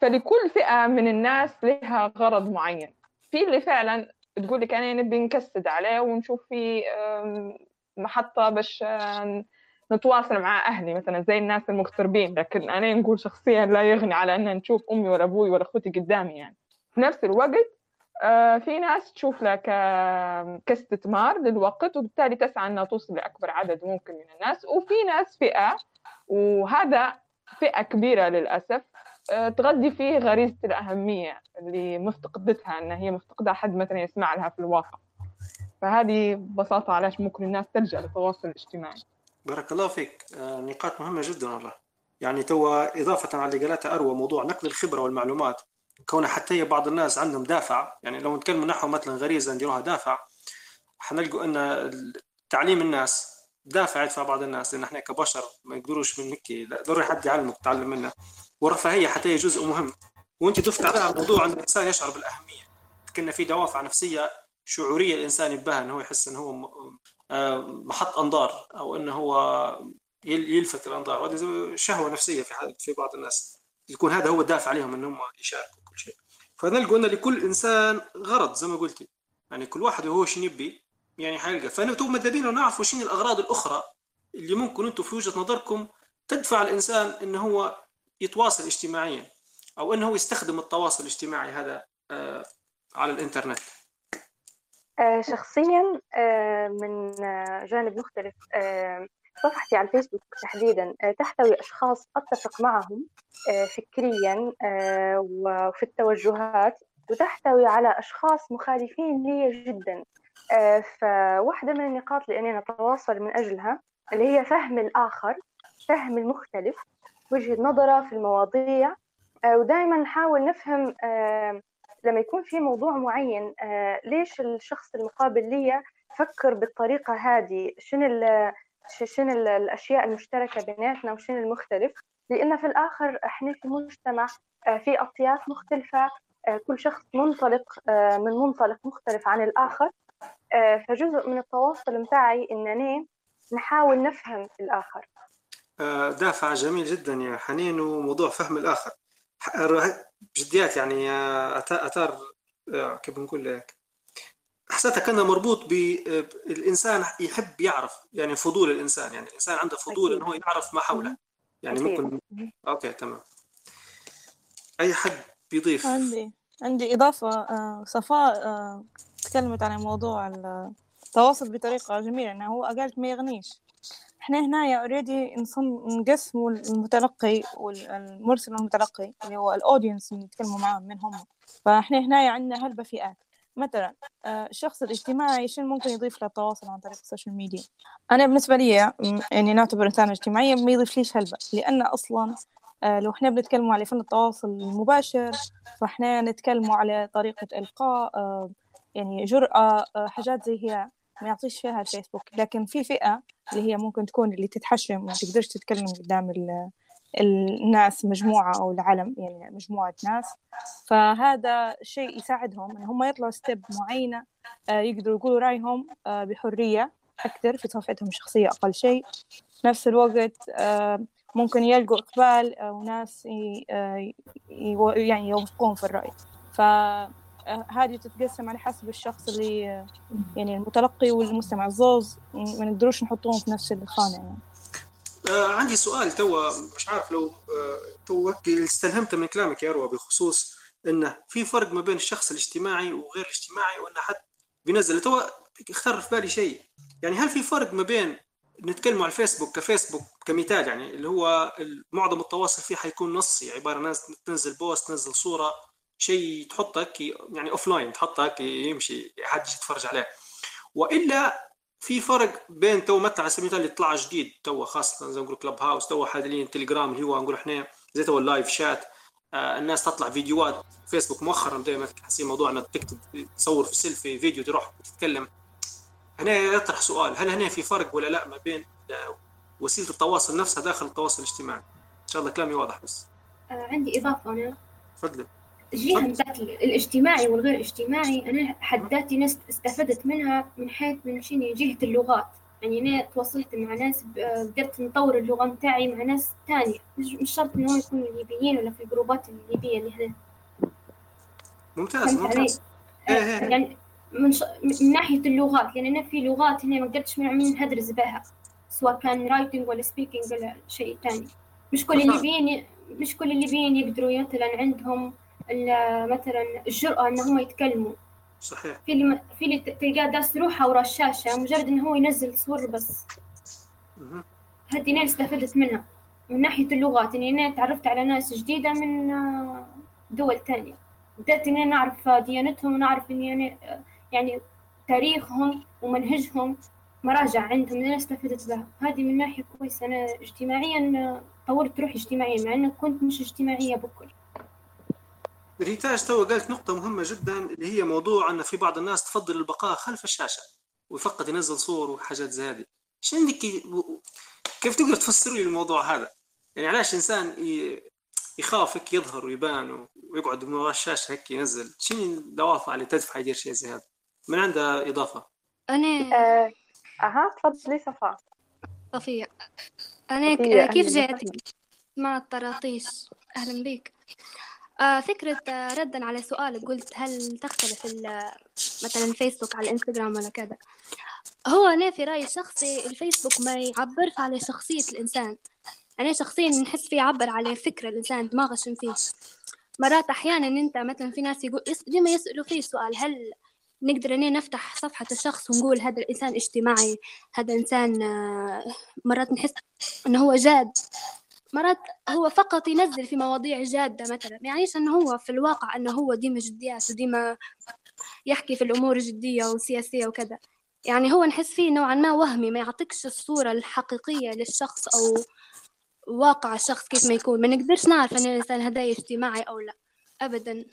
Speaker 6: فلكل فئة من الناس لها غرض معين. في اللي فعلا تقول لك أنا نبي نكسد عليه ونشوف في محطة باش نتواصل مع أهلي مثلا زي الناس المغتربين. لكن أنا نقول شخصيا لا يغني على أن نشوف أمي ولا أبوي ولا أخوتي قدامي يعني. في نفس الوقت في ناس تشوف لك كاستثمار للوقت وبالتالي تسعى أنها توصل لأكبر عدد ممكن من الناس. وفي ناس فئة وهذا فئة كبيرة للأسف آه، تغذي فيه غريزة الأهمية اللي مفتقدتها أن هي مفتقدة حد مثلا يسمع لها في الواقع. فهذه ببساطة علاش ممكن الناس تلجأ للتواصل الاجتماعي.
Speaker 1: بارك الله فيك. آه، نقاط مهمة جدا والله. يعني توا إضافة على اللي قالتها أروى موضوع نقل الخبرة والمعلومات. كون حتى بعض الناس عندهم دافع يعني لو نتكلم نحو مثلا غريزة نديروها دافع حنلقوا أن تعليم الناس دافع يدفع بعض الناس لأن إحنا كبشر ما يقدروش من هيك ضروري حد يعلمك تعلم منه. والرفاهيه حتى هي جزء مهم. وانت ضفت عليها موضوع أن الإنسان يشعر بالأهمية. كنا في دوافع نفسية شعورية الإنسان يبها أنه هو يحس أنه هو آه، محط أنظار أو أنه هو يلفت الأنظار. وهذه شهوة نفسية في في بعض الناس. يكون هذا هو الدافع عليهم أنهم يشاركوا كل شيء. فنلقوا أن لكل إنسان غرض زي ما قلتي. يعني كل واحد وهو شنو يبي يعني حلقه فانتم مدابين نعرفوا شنو الأغراض الأخرى اللي ممكن أنتم في وجهة نظركم تدفع الإنسان أنه هو يتواصل اجتماعيا أو إنه يستخدم التواصل الاجتماعي هذا آه، على الإنترنت.
Speaker 5: آه، شخصيا آه، من جانب مختلف صفحتي على الفيسبوك تحديدا تحتوي أشخاص أتفق معهم فكريا وفي التوجهات وتحتوي على أشخاص مخالفين لي جدا. فواحدة من النقاط اللي أنا نتواصل من أجلها اللي هي فهم الآخر فهم المختلف وجهة نظرة في المواضيع. آه، ودائما نحاول نفهم آه، لما يكون في موضوع معين آه، ليش الشخص المقابل لي فكر بالطريقة هذه؟ شنو شنو الأشياء المشتركة بيناتنا وشنو المختلف؟ لأن في الآخر إحنا في مجتمع في أطياف مختلفة كل شخص منطلق من منطلق مختلف عن الآخر. فجزء من التواصل متاعي إنني نحاول نفهم الآخر.
Speaker 1: آه، دافع جميل جدا يا حنين وموضوع فهم الآخر. بجديات يعني آه، أثار آه، كيف بنقول لك؟ حسيتها كانها مربوط بالانسان يحب يعرف يعني فضول الإنسان. يعني الإنسان عنده فضول. إنه هو يعرف ما حوله. يعني. ممكن أوكي تمام. أي حد بيضيف؟
Speaker 3: عندي عندي إضافة آه، صفاء آه، تكلمت عن موضوع التواصل بطريقة جميلة إنه هو قالت ما يغنيش. إحنا هنا already نقسموا المتلقي والمرسل والمتلقي اللي هو ال audience اللي نتكلموا معاهم من هم. فإحنا هنا عندنا هلبة فئات. مثلا آه، الشخص الاجتماعي شنو ممكن يضيف للتواصل عن طريق ال social media؟ أنا بالنسبة لي يعني نعتبر إنسانة اجتماعية ما يضيف ليش هلبة. لأن أصلا آه، لو إحنا بنتكلم على فن التواصل المباشر فإحنا نتكلم على طريقة إلقاء آه، يعني جرأة حاجات زي هي. ما يعطيش فيها الفيسبوك. لكن في فئة اللي هي ممكن تكون اللي تتحشم وما تقدرش تتكلم قدام ال- الناس مجموعة أو العلم يعني مجموعة ناس. فهذا شيء يساعدهم إن هم يطلعوا ستيب معينة آه، يقدروا يقولوا رأيهم آه، بحرية أكثر في صفحتهم الشخصية أقل شيء. في نفس الوقت آه، ممكن يلقوا إقبال وناس يعني يوافقون في الرأي. فهذه تتقسم على حسب الشخص اللي يعني المتلقي والمستمع. الزوز ما نقدروش نحطوهم في نفس الخانة يعني.
Speaker 1: آه عندي سؤال توا مش عارف لو آه تو استلهمت من كلامك يا اروى بخصوص إنه في فرق ما بين الشخص الاجتماعي وغير الاجتماعي وان حد بينزل. تو اختار في بالي شيء. يعني هل في فرق ما بين نتكلم على الفيسبوك كفيسبوك كمثال يعني اللي هو معظم التواصل فيه حيكون نصي عبارة ناس تنزل post تنزل صورة شيء تحطك يعني اوف لاين تحطك يمشي حد يتفرج عليه. وإلا في فرق بين تو مثلا على سبيل المثال اللي طلع جديد تو خاصة زي نقول كلب هاوس تو حاليا تليجرام اللي هو نقول إحنا زي تو اللايف شات آه الناس تطلع فيديوهات فيسبوك مؤخرا دائما حاسين موضوع إنك تكتب تصور في سيلفي فيديو تروح تتكلم. هنا يطرح سؤال هل هنا في فرق ولا لا ما بين وسيلة التواصل نفسها داخل التواصل الاجتماعي؟ إن شاء الله كلامي واضح بس.
Speaker 4: آه، عندي إضافة أنا
Speaker 1: تفضل.
Speaker 4: الجهة بتاعت الاجتماعي والغير اجتماعي أنا حد ذاتي ناس استفدت منها من حيث من شنو جهة اللغات يعني أنا تواصلت مع ناس قدرت نطور اللغة متاعي مع ناس تانية مش شرط إنه يكونوا ليبيين ولا في الجروبات الليبية اللي هنا
Speaker 1: ممتاز
Speaker 4: فهمت علي؟
Speaker 1: ممتاز إيه إيه.
Speaker 4: يعني من, ش... من ناحية اللغات لأن أنا في لغات هنا ما قدرتش من هدرس بها سواء كان writing ولا speaking ولا شيء تاني مش كل. الليبيين مش كل الليبيين يقدروا مثلا عندهم مثلا الجرأة إن هم يتكلموا.
Speaker 1: صحيح.
Speaker 4: في اللي في اللي تلقاه داس روحه ورا الشاشة مجرد إنه هو ينزل صور بس. هذه أنا استفدت منها من ناحية اللغات. إني أنا تعرفت على ناس جديدة من آه، دول تانية. بدأت إني أنا أعرف ديانتهم ونعرف أنا آه، يعني تاريخهم ومنهجهم. مراجع عندهم أنا استفدت بها. هذه من ناحية كويسة. أنا اجتماعيا آه، طورت روحي اجتماعيا مع إنه كنت مش اجتماعية بكل.
Speaker 1: ريتاج تو قالت نقطة مهمة جدا اللي هي موضوع أن في بعض الناس تفضل البقاء خلف الشاشة وفقط ينزل صور وحاجات زي هذه. شو عندك كيف تقدر تفسر لي الموضوع هذا؟ يعني علاش إنسان يخاف هيك يظهر ويبان ويقعد من وراء الشاشة هيك ينزل؟ شنو الدوافع اللي تدفع يدير شيء زي هذا؟ من عنده إضافة؟
Speaker 8: أنا
Speaker 5: آه، أها تفضلي صفاء.
Speaker 8: صفية. أنا كيف جاتك مع الطراطيش أهلا بك. آه فكرة آه، ردا على سؤالك قلت هل تختلف مثلا فيسبوك على الانستغرام ولا كذا؟ هو أنا في رأيي الشخصي الفيسبوك ما يعبرش على شخصية الإنسان. أنا شخصيا نحس فيه يعبر على فكرة الإنسان دماغه شن فيه. مرات أحيانا أنت مثلا في ناس يقول ديما يسألوا فيه سؤال هل نقدر أني نفتح صفحة الشخص ونقول هذا الإنسان اجتماعي هذا إنسان آه، مرات نحس إنه هو جاد؟ مرات هو فقط ينزل في مواضيع جادة مثلا. يعنيش أنه هو في الواقع أنه هو ديما جديات وديما يحكي في الأمور الجدية والسياسية وكذا. يعني هو نحس فيه نوعا ما وهمي ما يعطيكش الصورة الحقيقية للشخص أو واقع الشخص كيف ما يكون. ما نقدرش نعرف أن الإنسان هذا اجتماعي أو لا أبدا.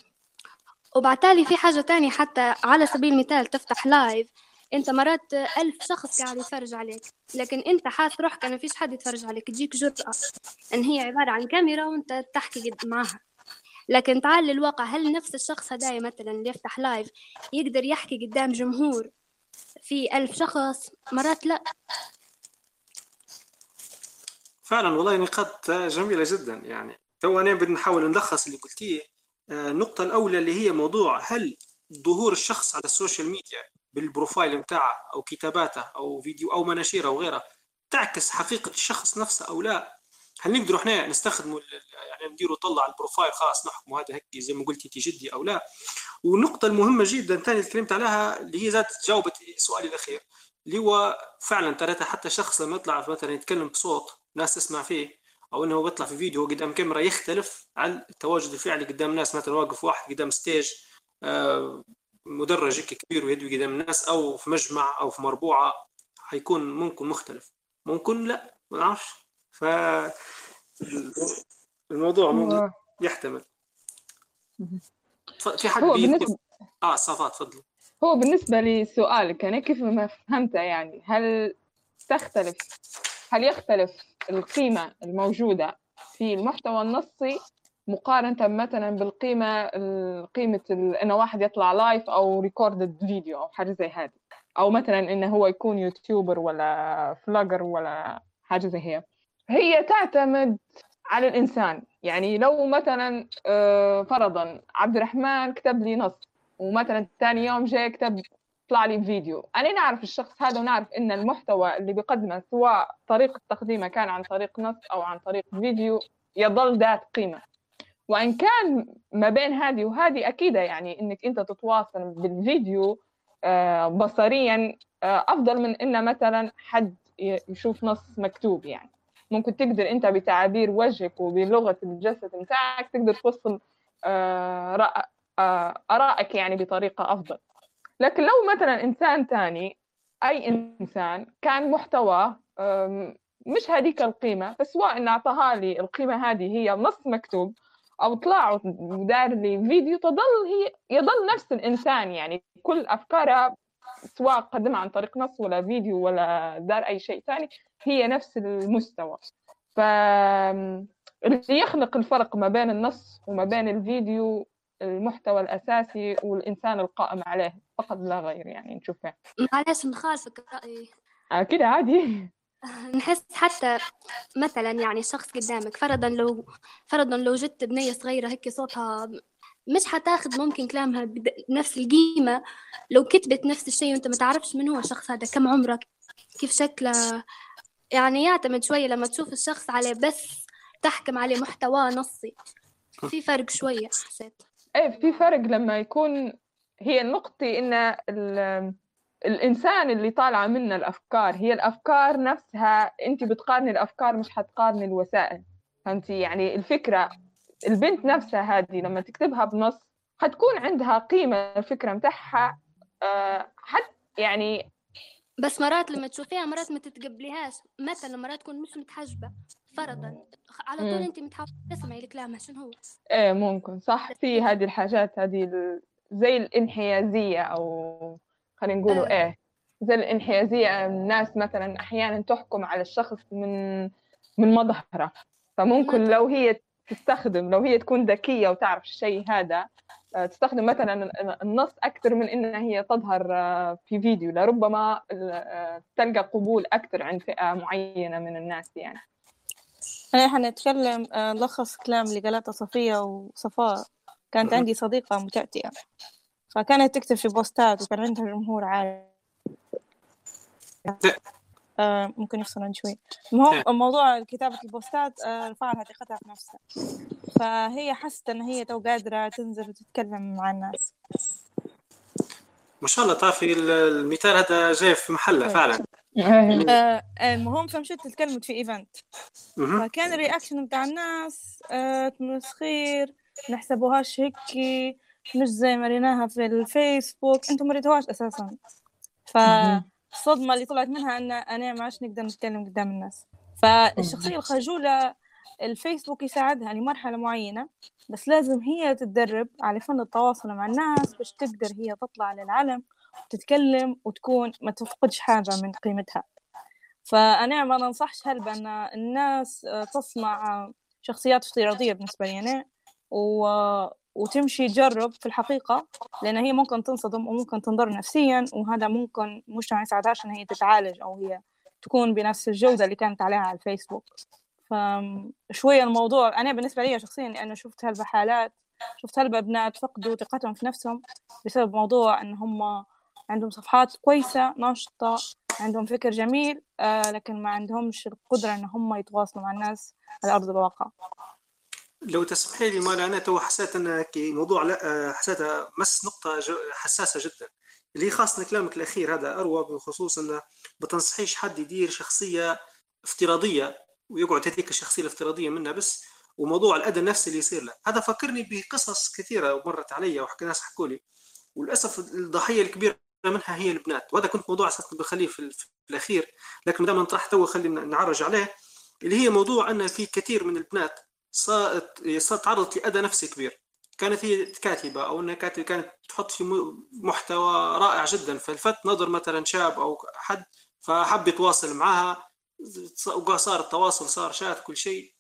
Speaker 8: وبالتالي في حاجة تانية حتى على سبيل المثال تفتح live انت مرات ألف شخص قاعد يتفرج عليك لكن انت حاس روحك أنا فيش حد يتفرج عليك تجيك جرأة إن هي عبارة عن كاميرا وأنت تحكي معها. لكن تعال للواقع هل نفس الشخص هدايا مثلا اللي يفتح live يقدر يحكي قدام جمهور في ألف شخص؟ مرات لا.
Speaker 1: فعلا والله نقاط جميلة جدا. يعني تو أنا بدنا نحاول نلخص اللي قلتيه آه، النقطة الأولى اللي هي موضوع هل ظهور الشخص على ال social media بال profile متاعه أو كتاباته أو فيديو أو مناشيره وغيرها تعكس حقيقة الشخص نفسه أو لا. هل نقدروا إحنا نستخدموا يعني نديروا طلع على ال profile خلاص نحكموا هذا هيك زي ما قلتي تي جدي أو لا. والنقطة المهمة جدا ثاني اللي تكلمت عليها اللي هي ذات جاوبت سؤالي الأخير اللي هو فعلا ترى حتى شخص لما يطلع مثلا يتكلم بصوت ناس تسمع فيه أو إنه بيطلع في فيديو قدام كاميرا يختلف عن التواجد الفعلي قدام الناس مثلا واقف واحد قدام ستيج مدرج كبير ويدوي قدام الناس أو في مجمع أو في مربوعة حيكون ممكن مختلف. ممكن لا ما نعرفش. ف الموضوع ممكن يحتمل. في حد
Speaker 6: هو بالنسبة
Speaker 1: آه صفاء تفضلي.
Speaker 6: هو بالنسبة لسؤالك أنا كيف ما فهمته يعني هل تختلف؟ هل يختلف القيمة الموجودة في المحتوى النصي مقارنة مثلا بالقيمة قيمة إنه واحد يطلع live أو recorded video أو حاجة زي هذه. أو مثلا إنه هو يكون YouTuber ولا vlogger ولا حاجة زي هي. هي تعتمد على الإنسان. يعني لو مثلا آه، فرضا عبد الرحمن كتب لي نص ومثلا ثاني يوم جاي كتب طلع لي فيديو أنا نعرف الشخص هذا ونعرف إن المحتوى اللي بيقدمه سواء طريقة تقديمه كان عن طريق نص أو عن طريق فيديو يظل ذات قيمة. وإن كان ما بين هذه وهذه أكيد يعني إنك أنت تتواصل بالفيديو آه، بصريا آه، أفضل من إن مثلا حد يشوف نص مكتوب يعني. ممكن تقدر أنت بتعابير وجهك وبلغة الجسد بتاعك تقدر توصل آه، آرائك يعني بطريقة أفضل. لكن لو مثلا إنسان ثاني أي إنسان كان محتواه مش هذيك القيمة فسواء إن أعطاها لي القيمة هذه هي نص مكتوب أو طلع ودار لي فيديو تظل هي يظل نفس الإنسان يعني. كل أفكاره سواء قدمها عن طريق نص ولا فيديو ولا دار أي شيء ثاني هي نفس المستوى. ف اللي يخلق الفرق ما بين النص وما بين الفيديو المحتوى الأساسي والإنسان القائم عليه فقط لا غير يعني نشوفه
Speaker 8: معلش نخالفك
Speaker 6: آه كده عادي.
Speaker 8: نحس حتى مثلا يعني شخص قدامك فرضا لو فرضا لو جت بنية صغيرة هيك صوتها مش حتاخذ ممكن كلامها بنفس القيمة. لو كتبت نفس الشيء وأنت ما تعرفش من هو الشخص هذا كم عمرك؟ كيف شكله؟ يعني يعتمد شوية لما تشوف الشخص عليه بس تحكم عليه محتوى نصي. في فرق شوية حسيت.
Speaker 6: إيه في فرق لما يكون هي النقطة إن الإنسان اللي طالعة منه الأفكار هي الأفكار نفسها انت بتقارني الأفكار مش حتقارني الوسائل. فهمتي؟ يعني الفكرة البنت نفسها هذه لما تكتبها بنص حتكون عندها قيمة الفكرة متاعها أه حت يعني
Speaker 8: بس مرات لما تشوفيها مرات ما تتقبليهاش. مثلا مرات تكون مش متحجبة فرضا. على طول انت متحاولة تسمعي الكلام شنو هو.
Speaker 6: إيه ممكن. صح. في هذه الحاجات هذه زي الانحيازية أو خلينا نقولوا إيه, إيه زي الانحيازية الناس مثلا أحيانا تحكم على الشخص من من مظهره. فممكن لو هي تستخدم لو هي تكون ذكية وتعرف الشيء هذا آه، تستخدم مثلا النص أكثر من إنها هي تظهر آه، في فيديو. لربما آه، تلقى قبول أكثر عند فئة معينة من الناس يعني.
Speaker 3: أنا حنتكلم نلخص كلام اللي قالته صفية وصفاء. كانت عندي صديقة متأتئة فكانت تكتب في بوستات وكان عندها جمهور عالي آه ممكن يفصل عن شوي. المهم. موضوع كتابة البوستات آه رفعها ثقتها في نفسها فهي حست إن هي تو قادرة تنزل وتتكلم مع الناس.
Speaker 1: ما شاء الله طافي المثال هذا جاي في محله طيب. فعلا.
Speaker 3: آه المهم فمشيت تكلمت في event. فكان ال reaction بتاع الناس آه تمسخير نحسبوهاش هيك مش زي ما ريناها في الفيسبوك أنتم ما ريتوهاش أساسا. ف الصدمة اللي طلعت منها أن أنا ما عادش نقدر نتكلم قدام الناس. فالشخصية الخجولة الفيسبوك يساعدها لمرحلة معينة بس لازم هي تتدرب على فن التواصل مع الناس باش تقدر هي تطلع للعلم وتتكلم وتكون ما تفقدش حاجة من قيمتها. فأنا ما ننصحش هل بأن الناس تصنع شخصيات افتراضية بالنسبة لي أنا و... وتمشي تجرب في الحقيقة لأن هي ممكن تنصدم وممكن تنضر نفسيا وهذا ممكن مش ما يساعدهاش إن هي تتعالج أو هي تكون بنفس الجودة اللي كانت عليها على الفيسبوك. فشوية الموضوع أنا بالنسبة لي شخصيا أنا شفت هالبحالات شفت هلبة بنات فقدوا ثقتهم في نفسهم بسبب موضوع إن هم عندهم صفحات كويسة ناشطة عندهم فكر جميل آه لكن ما عندهمش القدرة إن هم يتواصلوا مع الناس على أرض الواقع.
Speaker 1: لو تسمحي لي مال أنا تو حسيت أن كي موضوع لا حسيتها مس نقطة حساسة جدا. اللي خاصه كلامك الأخير هذا أروى بخصوص انه ما تنصحيش حد يدير شخصية افتراضية ويقعد هذيك الشخصية الافتراضية منها بس وموضوع الأذى النفسي اللي يصير له. هذا فكرني بقصص كثيرة مرت علي وحكى ناس حكوا لي. وللأسف الضحية الكبيرة منها هي البنات. وهذا كنت موضوع أساسا بخليه في, الأخير. لكن ما دام نطرح تو خلينا نعرج عليه اللي هي موضوع أن في كثير من البنات تعرضت لأذى نفسي كبير. كانت هي كاتبة أو إنها كاتبه كانت تحط في محتوى رائع جدا. فلفت نظر مثلا شاب أو حد فحب يتواصل معها. وصار التواصل صار شات كل شيء.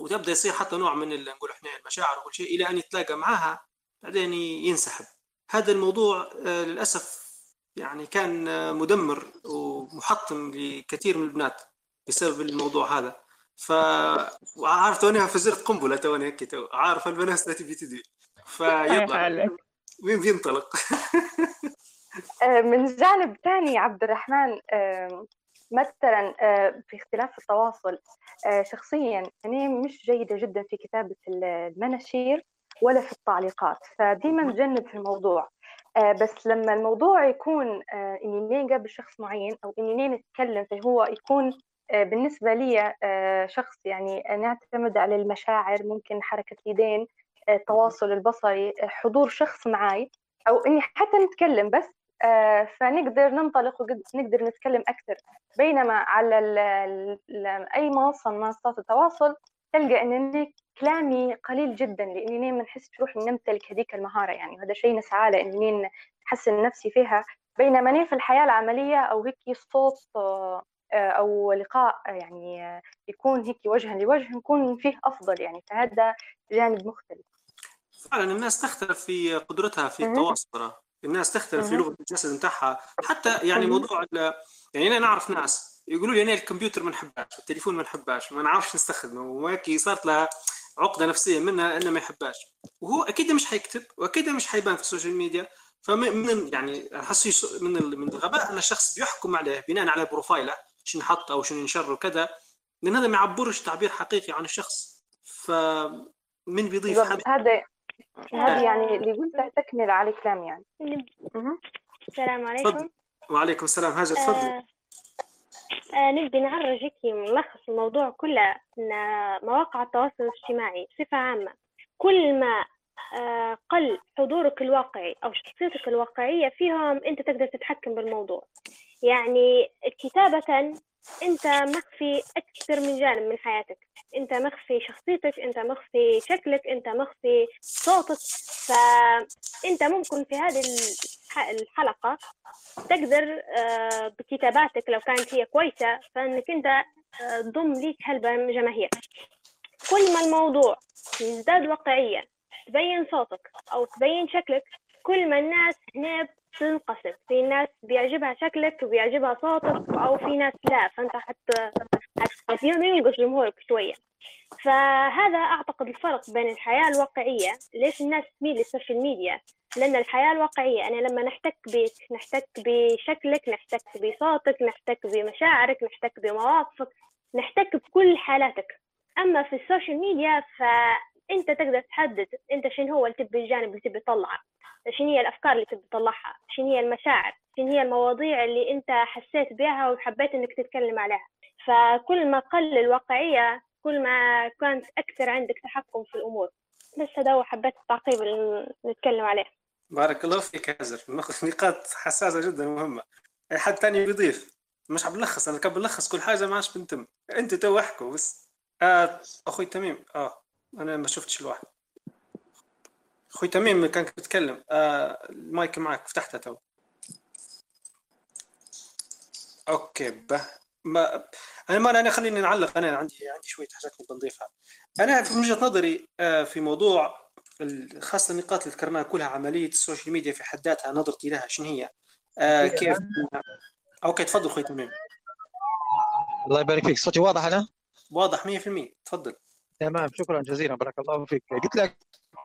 Speaker 1: وتبدأ يصير حتى نوع من نقول إحنا المشاعر وكل شيء إلى أن يتلاقى معها. بعدين ينسحب. هذا الموضوع آه، للأسف يعني كان آه، مدمر ومحطم لكثير من البنات بسبب الموضوع هذا. ف وعارف توني فزرت قنبلة توني هيك تو عارف البنات التي بتدي فيطلع
Speaker 6: حالك
Speaker 1: وين بينطلق
Speaker 5: آه، من جانب ثاني عبد الرحمن آه، مثلا آه، في اختلاف التواصل شخصيا أنا مش جيدة جدا في كتابة المناشير ولا في التعليقات فديما نجنب في الموضوع. بس لما الموضوع يكون إني نقابل شخص معين أو إني نتكلم فهو يكون بالنسبة لي آه، شخص يعني نعتمد على المشاعر ممكن حركة اليدين آه، التواصل البصري آه، حضور شخص معي أو إني حتى نتكلم بس آه، فنقدر ننطلق ونقدر نتكلم أكثر. بينما على ال ال أي منصة من منصات التواصل تلقى إن كلامي قليل جدا لأني ما نحس روحي نمتلك هذيك المهارة يعني وهذا شيء نسعى له إني نحسن نفسي فيها. بينما في الحياة العملية أو هيك صوت آه، أو لقاء آه، يعني آه، يكون هيك وجها لوجه نكون فيه أفضل يعني فهذا جانب مختلف
Speaker 1: فعلا الناس تختلف في قدرتها في. التواصل الناس تختلف في. لغة الجسد بتاعها حتى يعني. موضوع يعني أنا نعرف ناس يقولوا لي أنا الكمبيوتر ما نحبهاش والتليفون ما نحبهاش ما نعرفش نستخدمه وهيك صارت لها عقدة نفسية منها إنه ما يحبهاش وهو أكيد مش حيكتب وأكيد مش حيبان في ال social media فمن يعني احس من من الغباء إن الشخص بيحكم عليه بناء على profile ه شنو حط أو شنو ينشر وكذا لأن هذا ما يعبرش تعبير حقيقي عن الشخص. فمن بيضيف
Speaker 5: هذا هذا يعني اللي قلته تكمل على كلام يعني.
Speaker 9: السلام عليكم.
Speaker 1: وعليكم السلام. هاجر تفضلي
Speaker 9: آه آه نبي نعرج هيك ملخص الموضوع كله إن مواقع التواصل الاجتماعي بصفة عامة كل ما آه قل حضورك الواقعي أو شخصيتك الواقعية فيهم أنت تقدر تتحكم بالموضوع. يعني كتابة أنت مخفي أكثر من جانب من حياتك. أنت مخفي شخصيتك أنت مخفي شكلك أنت مخفي صوتك. فأنت ممكن في هذه الح- الحلقة تقدر آه، بكتاباتك لو كانت هي كويسة فإنك أنت آه، تضم ليك هالجماهير كل ما الموضوع يزداد واقعية تبين صوتك أو تبين شكلك كل ما الناس هنا بتنقسم في ناس بيعجبها شكلك وبيعجبها صوتك أو في ناس لا. فأنت حتى حت ينقص جمهورك شوية. فهذا أعتقد الفرق بين الحياة الواقعية. ليش الناس تميل للسوشيال ميديا؟ لأن الحياة الواقعية أنا لما نحتك بك نحتك بشكلك نحتك بصوتك نحتك بمشاعرك نحتك بمواقفك نحتك بكل حالاتك. أما في ال social media فأنت تقدر تحدد أنت شنو هو اللي تبي الجانب اللي تبي تطلعه. شنو هي الأفكار اللي تبي تطلعها؟ شنو هي المشاعر؟ شنو هي المواضيع اللي أنت حسيت بها وحبيت أنك تتكلم عليها؟ فكل ما قل الواقعية كل ما كانت أكثر عندك تحكم في الأمور. بس هذا هو حبيت التعقيب اللي نتكلم عليه.
Speaker 1: بارك الله فيك هاجر نق- نقاط حساسة جدا مهمة. أي حد تاني بيضيف مش عم بلخص أنا كان بلخص كل حاجة ما عادش بنتم. أنتوا تو احكوا بس. آه أخوي تميم. آه. أنا ما شفتش الواحد. أخوي تميم كان بيتكلم آه المايك معك فتحته تو. okay باهي. ما أنا ما أنا خليني نعلق. أنا عندي عندي شوية حاجات نبغى نضيفها. أنا في وجهة نظري آه في موضوع خاصة النقاط اللي ذكرناها كلها عملية ال social media في حد ذاتها نظرتي لها شنو هي؟ آه كيف؟ okay تفضل أخوي تميم.
Speaker 10: الله يبارك فيك. صوتي واضح أنا
Speaker 1: واضح 100% تفضل.
Speaker 10: تمام شكرا جزيلا بارك الله فيك. قلت لك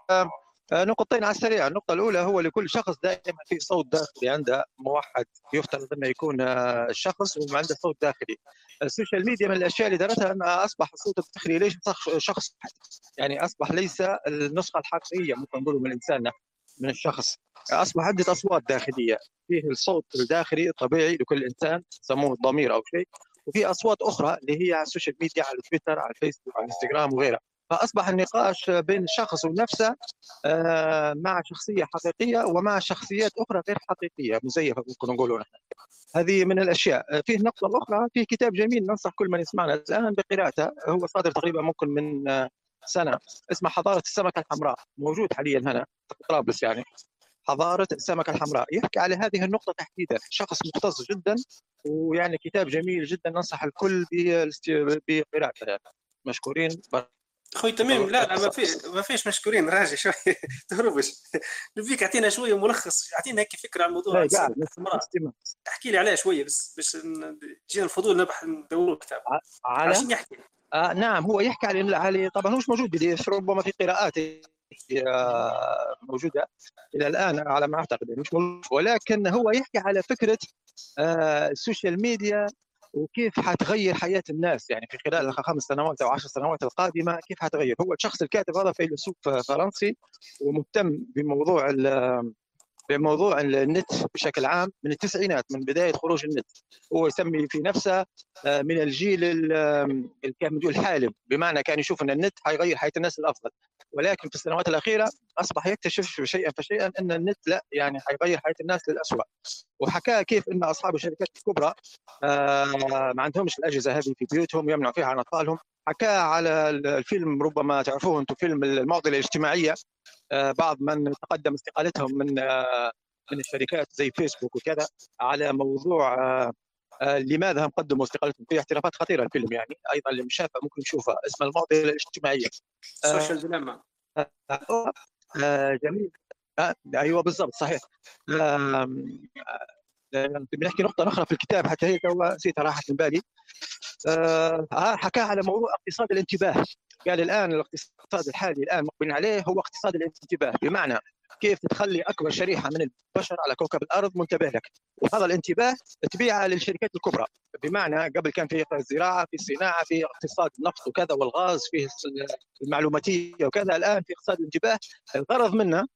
Speaker 10: آه، نقطتين على السريع. النقطة الأولى هو لكل شخص دائما في صوت داخلي عنده موحد يفترض أنه يكون آه، شخص وعنده صوت داخلي. ال social media من الأشياء اللي دارتها أنها أصبح الصوت الداخلي. ليس شخص- يعني أصبح ليس النسخة الحقيقية ممكن نقول من الإنسان من الشخص. أصبح عدة أصوات داخلية. فيه الصوت الداخلي الطبيعي لكل إنسان يسموه الضمير أو شيء. وفي أصوات أخرى اللي هي على ال social media على تويتر على الفيسبوك على الانستغرام وغيرها. فأصبح النقاش بين الشخص ونفسه آه، مع شخصية حقيقية ومع شخصيات أخرى غير حقيقية مزيفة ممكن نقولوا نحن هذه من الأشياء. فيه النقطه الاخرى فيه كتاب جميل ننصح كل من يسمعنا الآن بقراءته. هو صادر تقريبا ممكن من آه، سنة. اسمه حضارة السمكة الحمراء. موجود حاليا هنا. في طرابلس يعني. حضارة السمكه الحمراء. يحكي على هذه النقطة تحديدا. شخص مختص جدا ويعني كتاب جميل جدا. ننصح الكل بقراءته. مشكورين.
Speaker 1: أخوي تميم لا لا ما في ما فيش مشكورين. راجع شوي. تهربش. نبيك اعطينا شوية ملخص اعطينا هيك فكرة عن.
Speaker 10: نستمع
Speaker 1: احكي لي عليه شوية بس بس ن- جينا الفضول نبحث ندور الكتاب.
Speaker 10: على؟
Speaker 1: عشان يحكي.
Speaker 10: آه نعم هو يحكي على طبعا هو مش موجود. PDF ربما في قراءات. موجودة إلى الآن على ما أعتقد مش ولكن هو يحكي على فكرة آه، ال social media وكيف حتغير حياة الناس. يعني في خلال الخمس سنوات أو عشر سنوات القادمة كيف حتغير؟ هو الشخص الكاتب هذا فيلسوف فرنسي ومهتم بموضوع بموضوع النت بشكل عام من التسعينات من بداية خروج النت. هو يسمي في نفسه آه، من الجيل الحالم. بمعنى كان يشوف إن النت حيغير حياة الناس للأفضل. ولكن في السنوات الأخيرة أصبح يكتشف شيئا فشيئا أن النت لا يعني حيغير حياة الناس للاسوء وحكى كيف إن أصحاب الشركات الكبرى آه، ما عندهمش الأجهزة هذه في بيوتهم يمنعوا فيها عن أطفالهم. حكى على الفيلم ربما تعرفوه أنتم فيلم المعضله الاجتماعية آه، بعض من تقدم استقالتهم من آه، من الشركات زي فيسبوك وكذا على موضوع لماذا هم قدموا استقالتهم في اعترافات خطيرة الفيلم يعني. أيضا اللي شافها ممكن يشوفها اسمها المعضله الاجتماعية. آه،
Speaker 1: Social Dilemma.
Speaker 10: آه، آه، جميل. آه، أيوه بالضبط صحيح. آه، بنحكي نقطة أخرى في الكتاب حتى هي تو نسيتها راحت من بالي. آه آه، حكى على موضوع اقتصاد الانتباه. قال الآن الاقتصاد الحالي الآن مقبلين عليه هو اقتصاد الانتباه. بمعنى كيف تخلي أكبر شريحة من البشر على كوكب الأرض منتبه لك. وهذا الانتباه تبيعه للشركات الكبرى. بمعنى قبل كان في الزراعة في الصناعة في اقتصاد النفط وكذا والغاز في المعلوماتية وكذا. الآن في اقتصاد الانتباه الغرض منه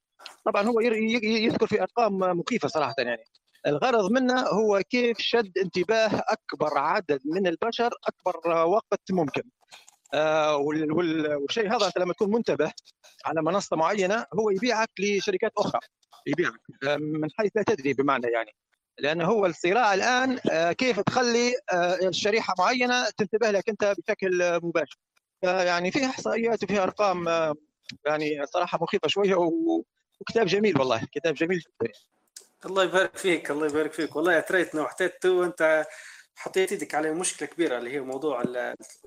Speaker 10: طبعا هو يذكر في أرقام مخيفة صراحة يعني. الغرض منه هو كيف شد انتباه أكبر عدد من البشر أكبر وقت ممكن. والشيء هذا أنت لما تكون منتبه على منصة معينة هو يبيعك لشركات أخرى يبيعك آه، من حيث لا تدري بمعنى يعني. لأنه هو الصراع الآن آه، كيف تخلي آه، شريحه معينة تنتبه لك أنت بشكل آه، مباشر. آه، يعني فيها إحصائيات وفيها أرقام آه، يعني صراحة مخيفة شوية وكتاب جميل والله كتاب جميل جدا.
Speaker 1: الله يبارك فيك الله يبارك فيك. والله اثريتنا واحتيت تو أنت حطيت يدك على مشكلة كبيرة اللي هي موضوع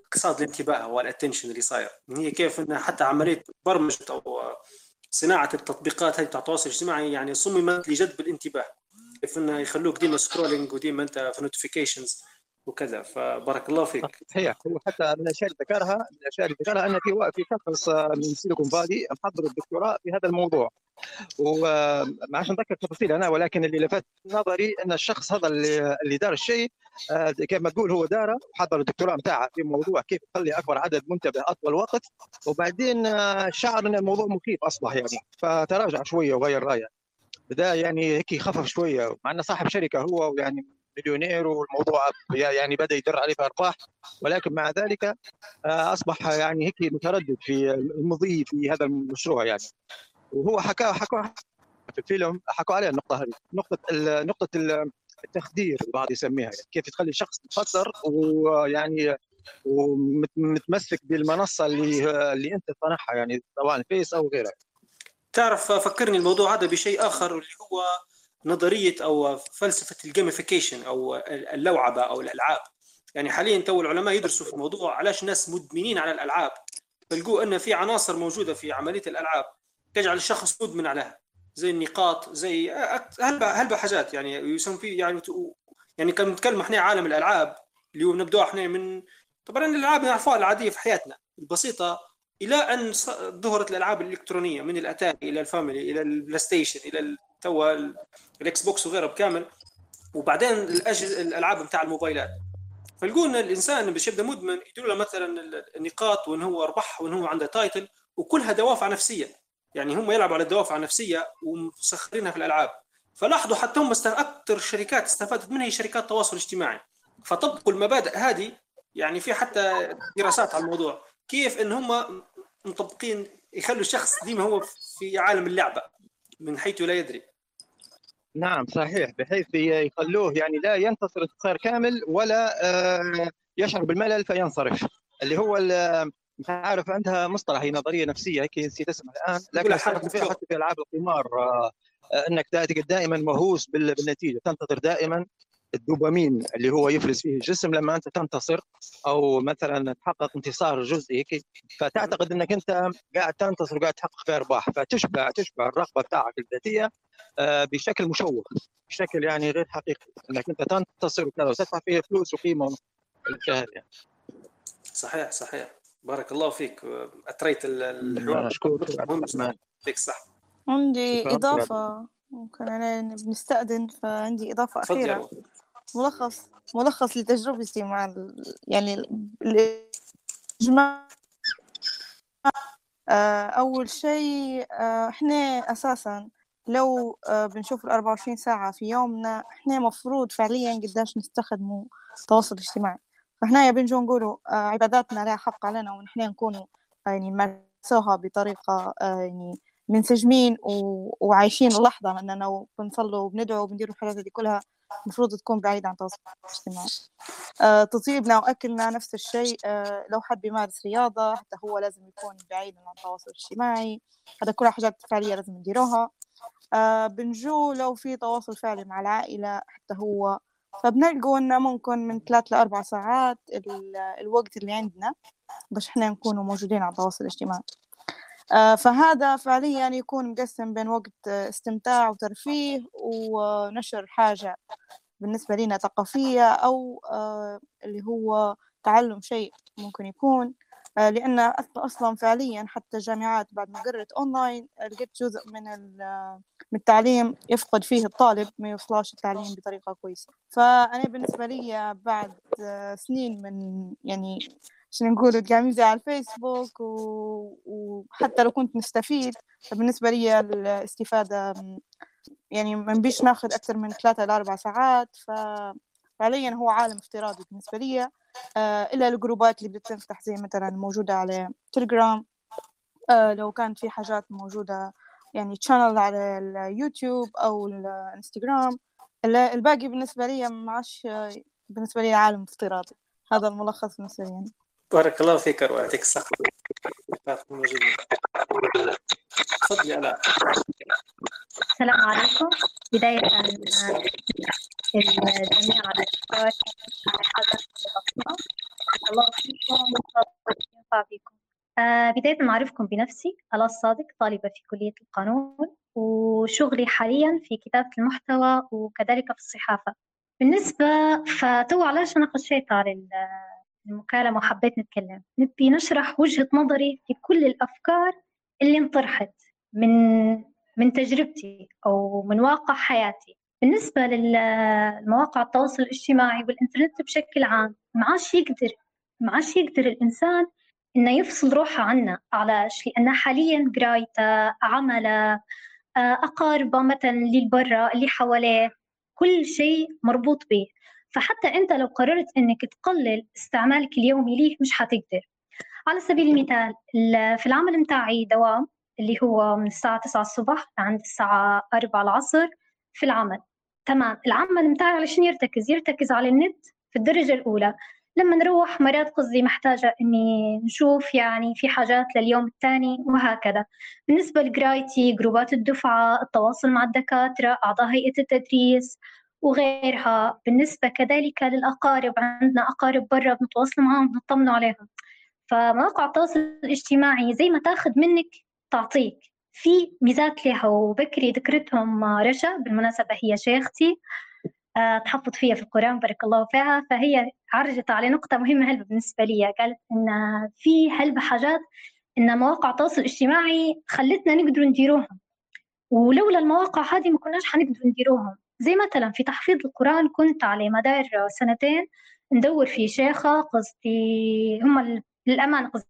Speaker 1: اقتصاد الانتباه وال attention اللي صاير. هي كيف إن حتى عملية برمجة أو صناعة التطبيقات هذه بتاع التواصل الاجتماعي يعني صممت لجذب الانتباه. كيف انه يخلوك ديما scrolling وديما أنت في notifications وكذا. فبارك الله فيك.
Speaker 10: صحيح هو حتى من الاشياء اللي ذكرها من الاشياء اللي ذكرها أن في في شخص من سيليكون فالي محضر الدكتوراه في هذا الموضوع. وما عشان نذكر تفاصيل أنا ولكن اللي لفت نظري أن الشخص هذا اللي اللي دار الشيء آه، كيف ما تقول هو داره وحضر الدكتوراه بتاعه في موضوع كيف يخلي أكبر عدد منتبه أطول وقت وبعدين آه، شعر أن الموضوع مخيف أصبح يعني. فتراجع شوية وغير رأيه. بدا يعني هيك يخفف شوية مع انه صاحب شركة هو ويعني مليونير والموضوع يعني بدأ يدر عليه في ارباح ولكن مع ذلك آه، أصبح يعني هيك متردد في المضي في هذا المشروع يعني. وهو حكى حكى في الفيلم حكوا عليها النقطة هذه. نقطة نقطة ال- التخدير البعض يسميها. يعني كيف تخلي شخص مخدر ويعني ومتمسك بالمنصة اللي اللي أنت صنعها يعني سواء الفيس أو غيرها
Speaker 1: تعرف فكرني الموضوع هذا بشيء آخر اللي هو نظرية أو فلسفة ال gamification أو اللوعبة أو الألعاب. يعني حاليا تو العلماء يدرسوا في الموضوع علاش الناس مدمنين على الألعاب. فلقوا أن في عناصر موجودة في عملية الألعاب. تجعل الشخص مدمن عليها. زي النقاط زي هلبة هلبة حاجات يعني يسمى فيه يعني يعني كان نتكلم إحنا عالم الألعاب اللي هو بنبدأ إحنا من طبعا الألعاب نعرفوها العادية في حياتنا البسيطة إلى أن ظهرت الألعاب الإلكترونية من الأتاري إلى الفاميلي إلى البلاي ستيشن إلى توا الإكس بوكس وغيره بكامل وبعدين الألعاب بتاع الموبايلات. فلقوا الإنسان باش يبدا مدمن يديروا له مثلا النقاط وإن هو ربح وإن هو عنده تايتل وكلها دوافع نفسية. يعني هم يلعبوا على الدوافع النفسية ومسخرينها في الألعاب. فلاحظوا حتى هم أكثر شركات استفادت منها هي شركات التواصل الاجتماعي. فطبقوا المبادئ هذه يعني في حتى دراسات على الموضوع. كيف إن هم مطبقين يخلوا الشخص ديما هو في عالم اللعبة من حيث لا يدري.
Speaker 10: نعم صحيح. بحيث يخلوه يعني لا ينتصر انتصار كامل ولا آه، يشعر بالملل فينصرف. اللي هو عارف عندها مصطلح هي نظرية نفسية هيك نسيت اسمها الآن. لكن حتى في حتى في ألعاب القمار آه، آه، إنك دائما مهووس بالنتيجة. تنتظر دائما الدوبامين اللي هو يفرز فيه الجسم لما أنت تنتصر أو مثلا تحقق انتصار جزئي هيك. فتعتقد إنك أنت قاعد تنتصر وقاعد تحقق فيه ارباح فتشبع تشبع الرغبة بتاعك الذاتية آه، بشكل مشوق بشكل يعني غير حقيقي. إنك أنت تنتصر وكذا وتدفع فيه فلوس وقيمة. يعني.
Speaker 1: صحيح صحيح. بارك الله فيك. اثريت الحوار.
Speaker 10: أشكرك.
Speaker 1: فيك صح.
Speaker 3: عندي إضافة. ممكن أنا بنستأذن فعندي إضافة أخيرة. ملخص ملخص لتجربتي مع يعني الإجماع. آه، أول شيء آه، إحنا أساسا لو آه، بنشوف ال 24 ساعة في يومنا إحنا مفروض فعليا قداش نستخدموا التواصل الاجتماعي. فإحنا بنجو نقولوا عباداتنا لها حق علينا ونحن نكونوا يعني نمارسوها بطريقة يعني منسجمين وعايشين اللحظة لأننا بنصلوا وبندعو وبنديروا الحاجات دي كلها المفروض تكون بعيدة عن التواصل الاجتماعي. آه، تطيبنا وأكلنا نفس الشيء آه، لو حد بيمارس رياضة حتى هو لازم يكون بعيد عن التواصل الاجتماعي. هذا كلها حاجات فعلية لازم نديروها. آه، بنجو لو في تواصل فعلي مع العائلة حتى هو فبنلقوا إنه ممكن من ثلاث لأربع ساعات الوقت اللي عندنا باش إحنا نكونوا موجودين على التواصل الاجتماعي. آه، فهذا فعليا يكون مقسم بين وقت استمتاع وترفيه ونشر حاجة بالنسبة لنا ثقافية أو آه، اللي هو تعلم شيء ممكن يكون. لأن أصلا فعليا حتى الجامعات بعد ما قررت أونلاين لقيت جزء من من التعليم يفقد فيه الطالب ما يوصلاش التعليم بطريقة كويسة. فأنا بالنسبة لي بعد سنين من يعني شنو نقول تقاميزي على الفيسبوك و... وحتى لو كنت نستفيد فبالنسبة لي الاستفادة يعني ما نبيش ناخذ أكثر من ثلاثة لأربع ساعات ففعليا هو عالم افتراضي بالنسبة لي. آه إلا الجروبات اللي بتفتح زي مثلا موجودة على تليجرام آه لو كانت في حاجات موجودة يعني channel على اليوتيوب أو الإنستغرام. الباقي بالنسبة لي معش بالنسبة لي عالم افتراضي. هذا الملخص بالنسبة لي يعني.
Speaker 1: بارك الله فيك أروى يعطيك الصحة. تفضلي علاء.
Speaker 11: السلام عليكم. بداية الجميع على الإشتراك الله فيكم فيكم. آه بداية معرفكم بنفسي. ألا الصادق طالبة في كلية القانون وشغلي حاليا في كتابة المحتوى وكذلك في الصحافة. بالنسبة فتو علاش أنا خشيت على المكالمة وحبيت نتكلم. نبي نشرح وجهة نظري في كل الأفكار اللي انطرحت من من تجربتي أو من واقع حياتي. بالنسبة للمواقع التواصل الاجتماعي والإنترنت بشكل عام ما عادش يقدر ما عادش يقدر الإنسان إنه يفصل روحه عنا علاش لأنه حاليا قرايته عمله أقاربه مثلا اللي برا اللي حواليه كل شيء مربوط به. فحتى أنت لو قررت أنك تقلل استعمالك اليومي ليه مش حتقدر. على سبيل المثال في العمل متاعي دوام اللي هو من الساعة 9 الصبح لعند الساعة 4 العصر في العمل. تمام العمل متاعي علشان يرتكز يرتكز على النت في الدرجة الأولى. لما نروح مرات قصدي محتاجة إني نشوف يعني في حاجات لليوم الثاني وهكذا. بالنسبة لقرايتي جروبات الدفعة التواصل مع الدكاترة أعضاء هيئة التدريس وغيرها. بالنسبة كذلك للأقارب عندنا أقارب برا بنتواصل معهم بنطمن عليهم. فمواقع التواصل الاجتماعي زي ما تاخذ منك تعطيك. في ميزات لها وبكري ذكرتهم رشا بالمناسبة هي شيختي أه تحفظ فيها في القرآن بارك الله فيها. فهي عرجت على نقطة مهمة هلبة بالنسبة لي. قالت إن في هلبة حاجات إن مواقع التواصل الاجتماعي خلتنا نقدر نديروهم. ولولا المواقع هذه ما كناش حنقدر نديروهم. زي مثلا في تحفيظ القرآن كنت على مدار سنتين ندور في شيخة قصدي هم للأمانة قصدي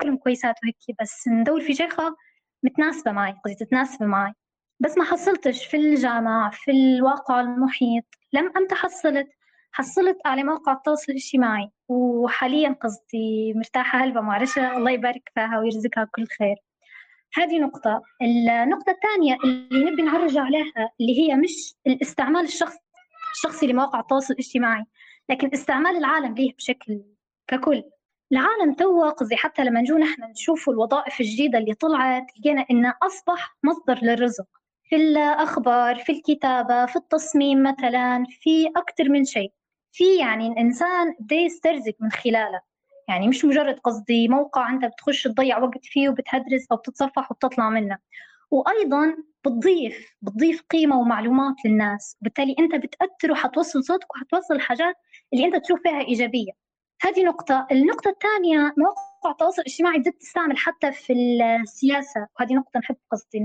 Speaker 11: كلهم كويسات وهيك بس ندور في شيخة متناسبة معي قصدي تتناسب معي. بس ما حصلتش في الجامعة في الواقع المحيط لم أم تحصلت. حصلت على موقع التواصل الاجتماعي وحاليا قصدي مرتاحة هلبة معرشة الله يبارك فيها ويرزقها كل خير. هذه نقطة. النقطة الثانية اللي نبي نعرج عليها اللي هي مش الاستعمال الشخص الشخصي لمواقع التواصل الاجتماعي لكن استعمال العالم ليه بشكل ككل. العالم تو قصدي حتى لما نجو نحن نشوف الوظائف الجديدة اللي طلعت لقينا إنه أصبح مصدر للرزق. في الأخبار في الكتابة في التصميم مثلا في أكثر من شيء. في يعني الإنسان بده يسترزق من خلاله. يعني مش مجرد قصدي موقع أنت بتخش تضيع وقت فيه وبتهدرس أو بتتصفح وبتطلع منه. وأيضا بتضيف بتضيف قيمة ومعلومات للناس. بالتالي أنت بتأثر وحتوصل صوتك وحتوصل الحاجات اللي أنت تشوف فيها إيجابية. هذه نقطة. النقطة الثانية مواقع التواصل الاجتماعي بدأت تستعمل حتى في السياسة. وهذه نقطة نحب قصدي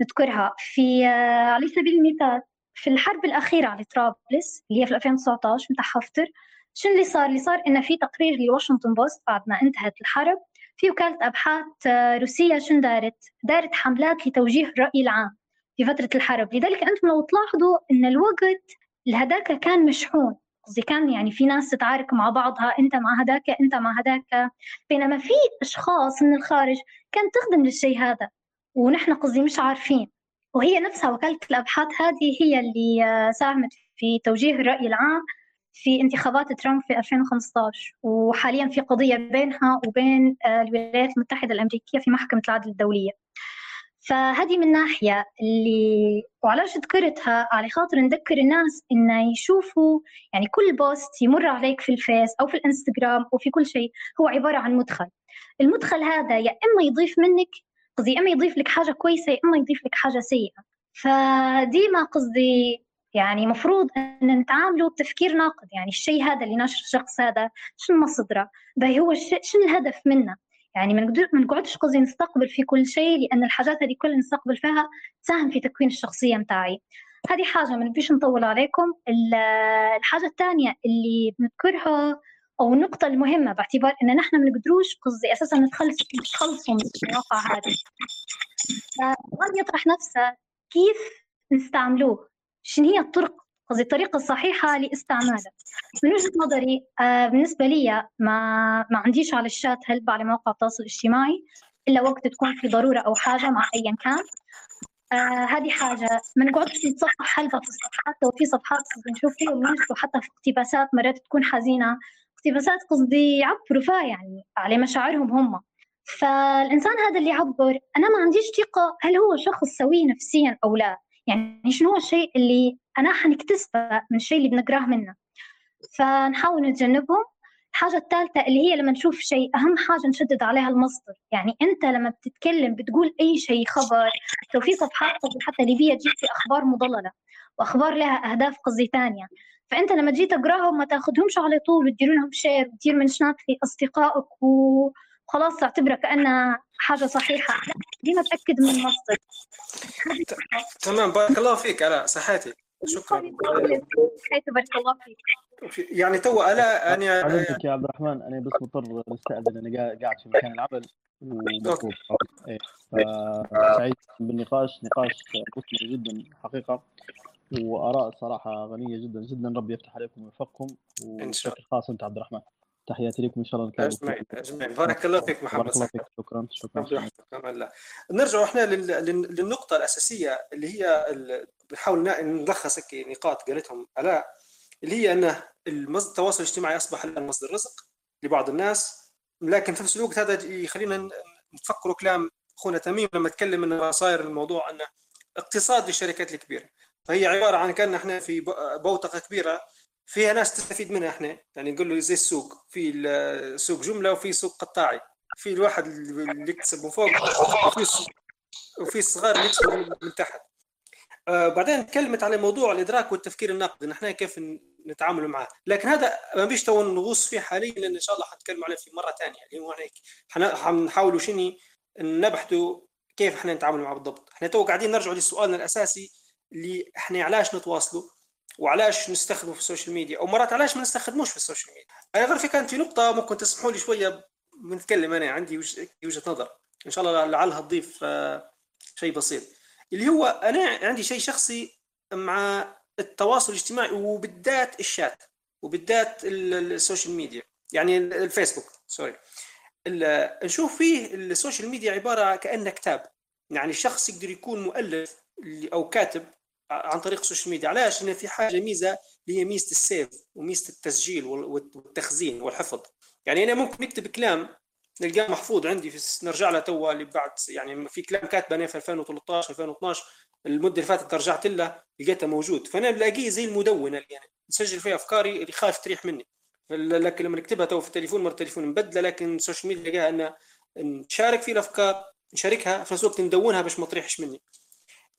Speaker 11: نذكرها. في آه، على سبيل المثال في الحرب الأخيرة على طرابلس اللي هي في 2019 متاع حفتر شنو اللي صار؟ اللي صار إنه في تقرير لواشنطن بوست بعد ما انتهت الحرب في وكالة أبحاث آه، روسية شن دارت؟ دارت حملات لتوجيه الرأي العام في فترة الحرب. لذلك أنتم لو تلاحظوا إن الوقت لهداك كان مشحون. قصدي كان يعني في ناس تتعارك مع بعضها أنت مع هداك أنت مع هداك. بينما في أشخاص من الخارج كانت تخدم للشيء هذا ونحن قصدي مش عارفين. وهي نفسها وكالة الأبحاث هذه هي اللي آه، ساهمت في توجيه الرأي العام. في انتخابات ترامب في 2015 وحاليا في قضية بينها وبين آه، الولايات المتحدة الأمريكية في محكمة العدل الدولية. فهذه من ناحية اللي وعلاش ذكرتها على خاطر نذكر الناس إنه يشوفوا يعني كل post يمر عليك في الفيس أو في الإنستغرام أو في كل شيء هو عبارة عن مدخل. المدخل هذا يا إما يضيف منك قصدي إما يضيف لك حاجة كويسة يا إما يضيف لك حاجة سيئة. فديما قصدي يعني مفروض أن نتعاملوا بتفكير ناقد يعني الشيء هذا اللي ناشر الشخص هذا شنو مصدره؟ باهي هو شنو الهدف منه؟ يعني ما نقعدش قصدي نستقبل في كل شيء لأن الحاجات هذه كلها نستقبل فيها تساهم في تكوين الشخصية متاعي. هذه حاجة ما نبيش نطول عليكم. ال- الحاجة الثانية اللي بنذكرها أو النقطة المهمة باعتبار إن نحن ما نقدروش قصدي أساسا نتخلص نتخلصوا من المواقع هذه فالسؤال يطرح نفسه كيف نستعملوه؟ شنو هي الطرق؟ قصدي الطريقة الصحيحة لاستعماله. من وجهة نظري آه، بالنسبة لي ما ما عنديش على الشات هلب على مواقع التواصل الاجتماعي إلا وقت تكون في ضرورة أو حاجة مع أيا كان. آه هذه حاجة. ما نقعدش نتصفح هلبة في الصفحات لو في صفحات نشوف فيهم ينشروا حتى في اقتباسات مرات تكون حزينة. اقتباسات قصدي يعبروا فيها يعني على مشاعرهم هم. فالإنسان هذا اللي يعبر أنا ما عنديش ثقة هل هو شخص سوي نفسيا أو لا. يعني شنو هو الشيء اللي أنا حنكتسبه من الشيء اللي بنقراه منه؟ فنحاول نتجنبهم. الحاجة الثالثة اللي هي لما نشوف شيء أهم حاجة نشدد عليها المصدر. يعني أنت لما بتتكلم بتقول أي شيء خبر لو في صفحات حتى ليبيا تجيب في أخبار مضللة وأخبار لها أهداف قصدي ثانية. فأنت لما تجي تقراهم ما تاخذهمش على طول وتدير لهم شير وتدير منشنات في أصدقائك وخلاص تعتبرها كأنها حاجة صحيحة. لا ديما تأكد من المصدر
Speaker 1: تمام بارك الله فيك. علاء صحتي شكرا.
Speaker 11: حيث بارك الله فيك؟
Speaker 1: يعني تو علاء أنا
Speaker 2: علمتك يا عبد الرحمن. أنا بس مضطر نستأذن أنا قاعد قاعد في مكان العمل ومطلوب إيه. فسعيد بالنقاش. نقاش مثمر جدا حقيقة. وآراء صراحة غنية جدا. جدا ربي يفتح عليكم ويوفقكم. وبشكل خاص أنت عبد الرحمن. تحياتي لكم إن شاء الله
Speaker 1: أجمعين أجمعين. بارك الله فيك محمد
Speaker 2: بارك الله فيك. شكرا. شكرا.
Speaker 1: الله نرجع إحنا لل- لل- للنقطة الأساسية اللي هي بنحاول نلخص هيك نقاط قالتهم علاء اللي هي أنه المصدر التواصل الاجتماعي أصبح الان مصدر رزق لبعض الناس لكن في نفس الوقت هذا يخلينا نفكروا كلام أخونا تميم لما تكلم إنه صاير الموضوع أنه اقتصاد للشركات الكبيرة. فهي عبارة عن كأن إحنا في بوتقة كبيرة فيها ناس تستفيد منها إحنا. يعني نقول له زي السوق في سوق جملة وفي سوق قطاعي. في الواحد اللي يكسب من فوق وفي وفي الصغار اللي يكسبوا من تحت. آه بعدين تكلمت على موضوع الإدراك والتفكير النقدي نحن كيف نتعامل معاه لكن هذا ما بيش تو نغوص فيه حاليا لأن إن شاء الله حنتكلم عليه في مرة ثانية اللي هو هيك. حنحاولوا شنو نبحثوا كيف إحنا نتعامل معه بالضبط. إحنا تو قاعدين نرجع لسؤالنا الأساسي اللي إحنا علاش نتواصلوا. وعلاش نستخدمه في ال social media أو مرات علاش ما نستخدموش في ال social media؟ أنا غير في كانت في نقطة ممكن تسمحوا لي شوية بنتكلم أنا عندي وجهة نظر. إن شاء الله لعلها تضيف آه، شيء بسيط. اللي هو أنا عندي شيء شخصي مع التواصل الاجتماعي وبالذات الشات وبالذات ال social media يعني الفيسبوك sorry. نشوف فيه ال social media عبارة كأنه كتاب يعني الشخص يقدر يكون مؤلف أو كاتب عن طريق ال social media. علاش؟ لأن في حاجة ميزة اللي هي ميزة ال save وميزة التسجيل والتخزين والحفظ. يعني أنا ممكن نكتب كلام نلقاه محفوظ عندي في نرجع له توا اللي بعد يعني في كلام كاتبه أنا في 2013 2012 المدة اللي فاتت رجعت له لقيته موجود. فأنا بلاقيه زي المدونة يعني نسجل فيها أفكاري اللي خايف تريح مني. لكن لما نكتبها تو في التليفون مرة التليفون مبدلة لكن ال social media لقاها ان نشارك في الأفكار نشاركها في نفس الوقت ندونها باش ما تريحش مني.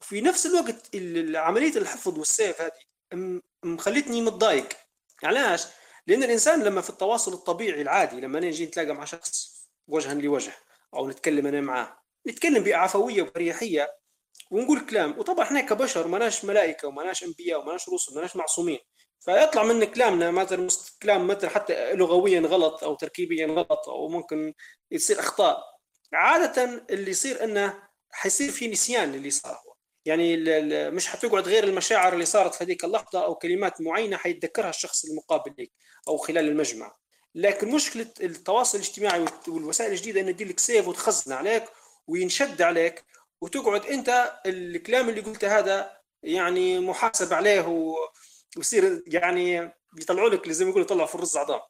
Speaker 1: في نفس الوقت عملية الحفظ والسيف هذه مخلتني متضايق. علاش؟ لأن الإنسان لما في التواصل الطبيعي العادي لما نجي نتلاقى مع شخص وجها لوجه أو نتكلم أنا معاه نتكلم بعفوية وبريحية ونقول كلام. وطبعا إحنا كبشر ماناش ملائكة وماناش أنبياء وماناش رسل ماناش معصومين. فيطلع من كلامنا مثلا كلام مثلا حتى لغويا غلط أو تركيبيا غلط أو ممكن يصير أخطاء. عادة اللي يصير إنه حيصير في نسيان للي صار. يعني مش حتقعد غير المشاعر اللي صارت في هذيك اللحظة أو كلمات معينة حيتذكرها الشخص المقابل لك أو خلال المجمع. لكن مشكلة التواصل الاجتماعي والوسائل الجديدة ان تدير لك سيف وتخزن عليك وينشد عليك وتقعد أنت الكلام اللي قلته هذا يعني محاسب عليه ويصير يعني يطلعوا لك زي ما يقولوا يطلعوا في الرز عظام.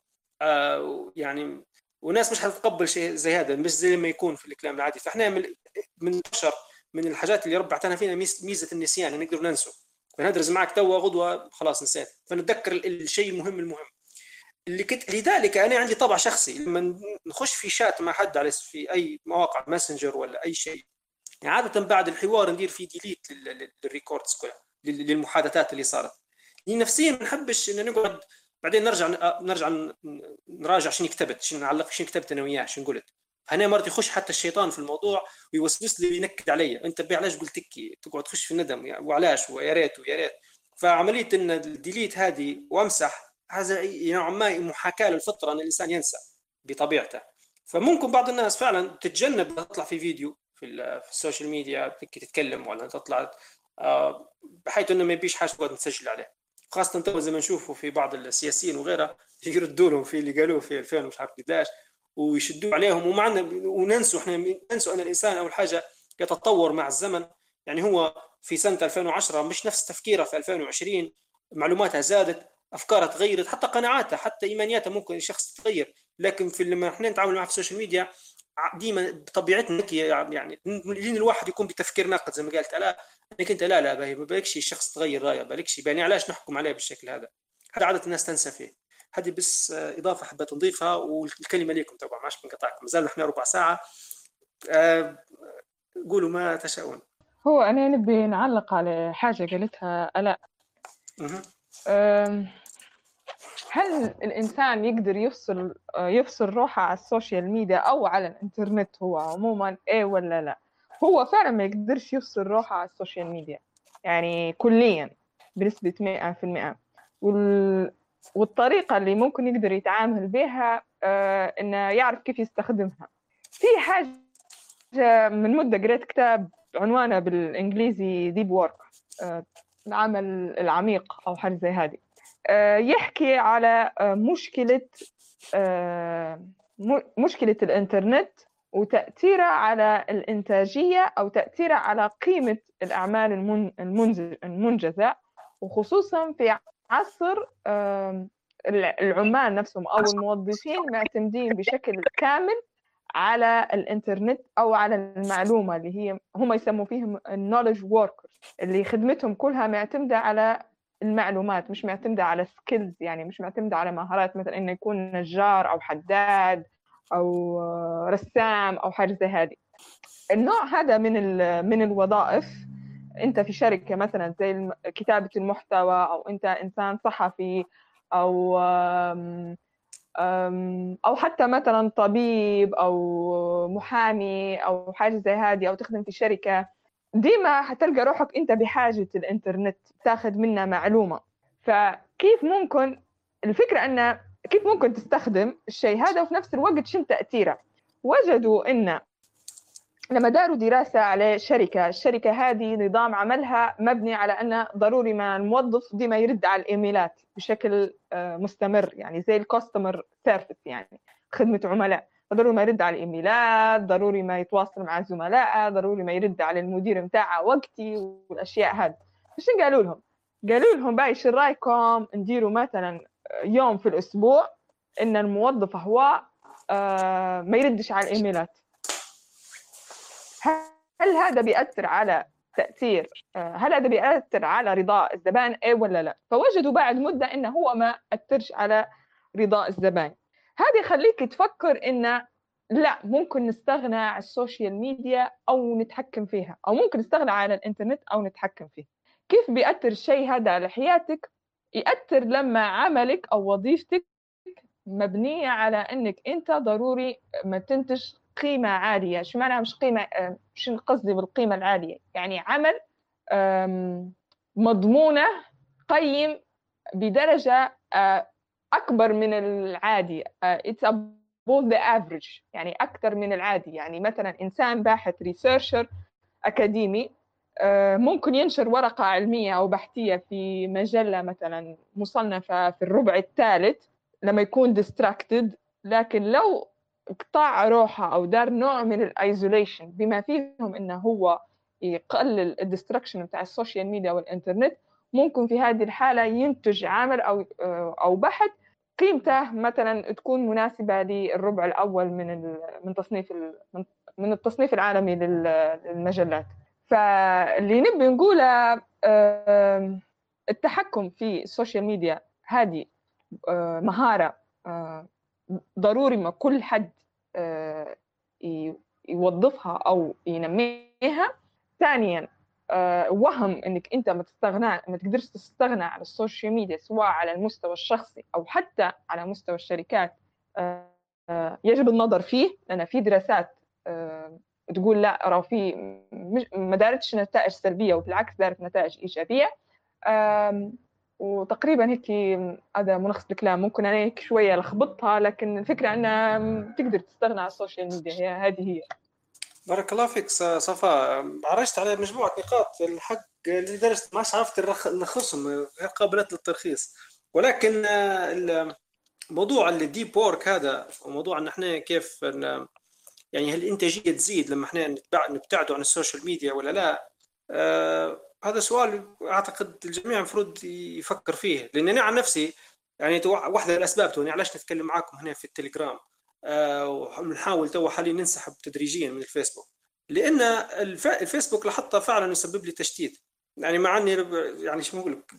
Speaker 1: آه يعني وناس مش حتتقبل شيء زي هذا مش زي ما يكون في الكلام العادي. فإحنا من بشر من الحاجات اللي ربي اعطانا فينا ميزة النسيان نقدر ننسى فندرس معك توا غدوة خلاص نسيت. فنتذكر الشيء المهم المهم. اللي كنت لذلك أنا عندي طبع شخصي. لما نخش في شات مع حد على في أي مواقع ماسنجر ولا أي شيء يعني عادة بعد الحوار ندير فيه delete لل records كلها للمحادثات اللي صارت. نفسيا ما نحبش إن نقعد بعدين نرجع نرجع نراجع شنو كتبت شنو نعلق شنو كتبت أنا وياه شنو قلت. هنا مرات يخش حتى الشيطان في الموضوع ويوسوس لي وينكد علي أنت علاش قلت هكي تقعد تخش في الندم؟ وعلاش؟ ويا ريت ويا ريت. فعملية إن ال delete هذه وأمسح هذا نوعا ما محاكاة للفطرة إن الإنسان ينسى بطبيعته. فممكن بعض الناس فعلا تتجنب تطلع في فيديو في, في ال social media تتكلم ولا تطلع آه، بحيث إنه ما يبيش حاجة تقعد نسجل عليه. خاصة تو زي ما نشوفوا في بعض السياسيين وغيرها يردوا لهم في اللي قالوه في 2000 مش عارف قداش. ويشدوا عليهم. ومعنا وننسوا إحنا ننسوا أن الإنسان أول حاجة يتطور مع الزمن. يعني هو في سنة 2010 مش نفس تفكيره في 2020 معلوماتها زادت افكارها تغيرت حتى قناعاتها حتى ايمانياتها ممكن الشخص تتغير. لكن في لما إحنا نتعامل معها في ال social media ديما بطبيعتنا يعني لين الواحد يكون بتفكير ناقد زي ما قالت. لا أنك أنت لا لا ما بالكش الشخص تغير رأيه بالكش يعني علاش نحكم عليه بالشكل هذا؟ هذا عادة الناس تنسى فيه. هذه بس إضافة حبيت نضيفها والكلمة لكم طبعا ما بنقطعكم مازال نحن ربع ساعة. أه قولوا ما تشاءون.
Speaker 6: هو أنا نبي نعلق على حاجة قالتها ألاء. هل الإنسان يقدر يفصل يفصل روحه على ال social media أو على الإنترنت هو عموما إيه ولا لا؟ هو فعلا ما يقدرش يفصل روحه على ال social media يعني كليا بنسبة 100% وال... والطريقة اللي ممكن يقدر يتعامل بها آه إنه يعرف كيف يستخدمها. في حاجة من مدة قريت كتاب عنوانه بالإنجليزي Deep Work آه العمل العميق أو حاجة زي هذه. آه يحكي على آه مشكلة آه مشكلة الإنترنت وتأثيرها على الإنتاجية أو تأثيرها على قيمة الأعمال المنجزة وخصوصا في عصر العمال نفسهم أو الموظفين معتمدين بشكل كامل على الإنترنت أو على المعلومة اللي هي هم يسموا فيهم النولج workers اللي خدمتهم كلها معتمدة على المعلومات مش معتمدة على سكيلز يعني مش معتمدة على مهارات مثلا إنه يكون نجار أو حداد أو رسام أو حاجة زي هذه. النوع هذا من من الوظائف أنت في شركة مثلا زي كتابة المحتوى أو أنت إنسان صحفي أو أو حتى مثلا طبيب أو محامي أو حاجة زي هذه أو تخدم في شركة ديما حتلقى روحك أنت بحاجة الإنترنت تاخذ منها معلومة. فكيف ممكن الفكرة أن كيف ممكن تستخدم الشيء هذا وفي نفس الوقت شنو تأثيره؟ وجدوا أن لما داروا دراسة على شركة الشركة هذه نظام عملها مبني على أن ضروري ما الموظف ديما يرد على الإيميلات بشكل آه، مستمر يعني زي الكاستمر سيرفيس يعني خدمة عملاء. ضروري ما يرد على الإيميلات ضروري ما يتواصل مع زملائه ضروري ما يرد على المدير متاعه وقتي والأشياء هذه. إيش قالوا لهم؟ قالوا لهم باهي شو رأيكم نديروا مثلا يوم في الأسبوع إن الموظف هو آه، ما يردش على الإيميلات. هل هذا بيأثر على تأثير آه، هل هذا بيأثر على رضاء الزبائن؟ إيه ولا لا؟ فوجدوا بعد مدة انه هو ما أثرش على رضاء الزبائن. هذا يخليك تفكر انه لا ممكن نستغنى عن ال social media أو نتحكم فيها أو ممكن نستغنى على الإنترنت أو نتحكم فيه. كيف بيأثر الشيء هذا على حياتك؟ يأثر لما عملك أو وظيفتك مبنية على إنك أنت ضروري ما تنتج قيمة عالية. شو معناها مش قيمة؟ آه، شو قصدي بالقيمة العالية؟ يعني عمل مضمونة قيم بدرجة آه، أكبر من العادي. آه، it's above the average يعني أكثر من العادي. يعني مثلا إنسان باحث ريسيرشر أكاديمي ممكن ينشر ورقة علمية أو بحثية في مجلة مثلا مصنفة في الربع الثالث لما يكون distracted لكن لو قطع روحه أو دار نوع من ال isolation بما فيهم انه هو يقلل ال distraction بتاع ال social media والانترنت ممكن في هذه الحالة ينتج عمل أو أو بحث قيمته مثلا تكون مناسبة للربع الأول من من تصنيف من- التصنيف العالمي لل- للمجلات. فاللي نبي نقوله التحكم في ال social media هذه آه، مهارة آه، ضروري ما كل حد آه، يوظفها أو ينميها. ثانيا آه، وهم إنك أنت ما تستغنى ما تقدرش تستغنى عن ال social media سواء على المستوى الشخصي أو حتى على مستوى الشركات. آه، يجب النظر فيه لأن في دراسات تقول لا راه في ما دارتش نتائج سلبية وبالعكس دارت نتائج إيجابية. وتقريبا هيك هذا ملخص الكلام ممكن أنا هيك شوية لخبطها لكن الفكرة ان تقدر تستغنى عن السوشيال ميديا هي هذه هي.
Speaker 1: بارك الله فيك صفاء. عرجت على مجموعة نقاط الحق لدرجة ما عرفت نلخصهم غير قابلة للترخيص. ولكن آه، موضوع ال deep work هذا وموضوع إن إحنا كيف يعني هل الإنتاجية تزيد لما إحنا نبتعدوا عن السوشيال ميديا ولا لا؟ هذا سؤال أعتقد الجميع المفروض يفكر فيه لأن أنا عن نفسي يعني واحدة من الأسباب توني علاش نتكلم معاكم هنا في التليجرام آه ونحاول تو حاليا ننسحب تدريجيا من الفيسبوك لأن الف- الفيسبوك لاحظته فعلا يسبب لي تشتيت يعني مع إني يعني شو نقول لك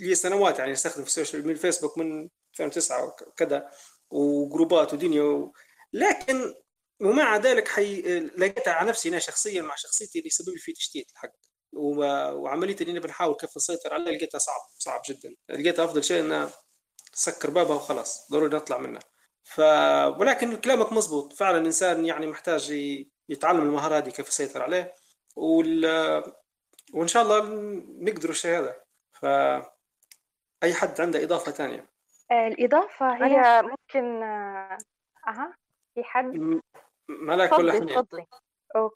Speaker 1: لي سنوات يعني استخدم في السوشيال ميديا الفيسبوك من 2009 وكذا و groups ودنيا و... لكن ومع ذلك حي... لقيتها على نفسي أنا شخصيا مع شخصيتي اللي يسبب لي فيه تشتيت الحق. وعملية اني بنحاول كيف نسيطر عليها لقيتها صعب صعب جدا. لقيتها أفضل شيء إنها تسكر بابها وخلاص ضروري نطلع منها. ف ولكن كلامك مزبوط. فعلا الإنسان يعني محتاج يتعلم المهارة هذه كيف يسيطر عليه وال... وإن شاء الله نقدر الشيء هذا. ف أي حد عنده إضافة
Speaker 5: ثانية؟ الإضافة هي ممكن آه، أها في حد؟
Speaker 1: ملاك ولا حنين؟
Speaker 5: آه،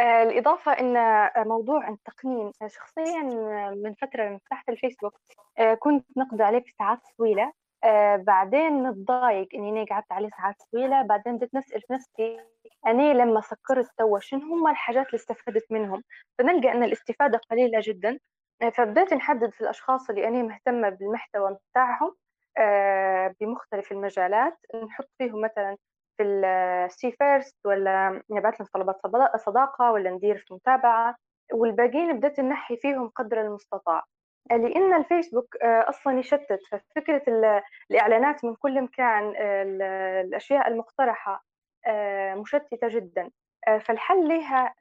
Speaker 5: الإضافة إن آه، موضوع التقنين آه، شخصيا آه، من فترة فتحت الفيسبوك آه، كنت نقضي عليه بساعات طويلة. آه، بعدين نتضايق أنا قعدت عليه ساعات طويلة. بعدين بديت نسأل في نفسي أنا لما سكرت توا شنو؟ هم الحاجات اللي استفدت منهم. فنلقى أن الاستفادة قليلة جدا. آه، فبدأت نحدد في الأشخاص اللي أنا مهتمة بالمحتوى بتاعهم آه، بمختلف المجالات. نحط فيهم مثلا في ال see first ولا نبعث لهم طلبات صدا- صداقة ولا ندير في متابعة والباقيين بدأت ننحي فيهم قدر المستطاع. لأن الفيسبوك آه، أصلا يشتت ففكرة ال- الإعلانات من كل مكان آه، ال- الأشياء المقترحة آه، مشتتة جدا. فالحل لها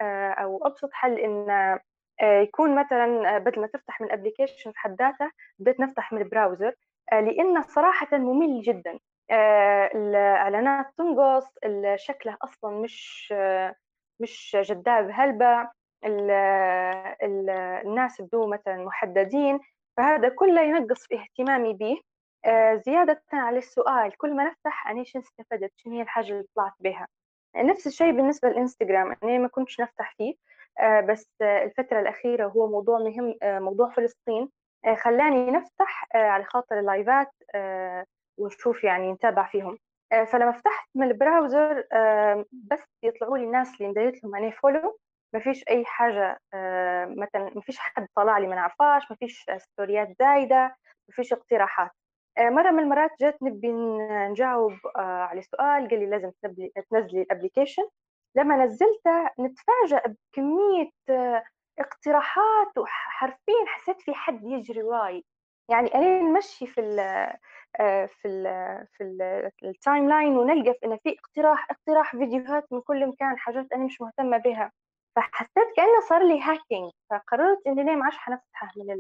Speaker 5: أو أبسط حل إن يكون مثلا بدل ما تفتح من ال application في حد ذاته بديت نفتح من ال browser. لأنه صراحة ممل جدا. الإعلانات تنقص شكله أصلا مش مش جذاب. هلبة الناس بدو مثلا محددين؟ فهذا كله ينقص في اهتمامي به. زيادة على السؤال كل ما نفتح أنا شو استفدت؟ شنو هي الحاجة اللي طلعت بها؟ نفس الشيء بالنسبة للإنستغرام أنا ما كنتش نفتح فيه. بس الفترة الأخيرة هو موضوع مهم موضوع فلسطين. خلاني نفتح على خاطر ال live ات. ونشوف يعني نتابع فيهم. فلما فتحت من ال browser بس يطلعوا لي الناس اللي مديت لهم أنا follow ما فيش أي حاجة مثلا ما فيش حد طلع لي ما نعرفاش ما فيش story ات زايدة ما فيش اقتراحات. آه، مرة من المرات جات نبي نجاوب آه، على سؤال قال لي لازم تنزلي ال application لما نزلته نتفاجأ بكمية آه، اقتراحات وحرفيا حسيت في حد يجري وراي يعني أنا نمشي في ال في ال في ال timeline ونلقى إن في اقتراح اقتراح فيديوهات من كل مكان حاجات أنا مش مهتمة بها. فحسيت كأنه صار لي hacking فقررت إني ليه ما عادش حنفتحه من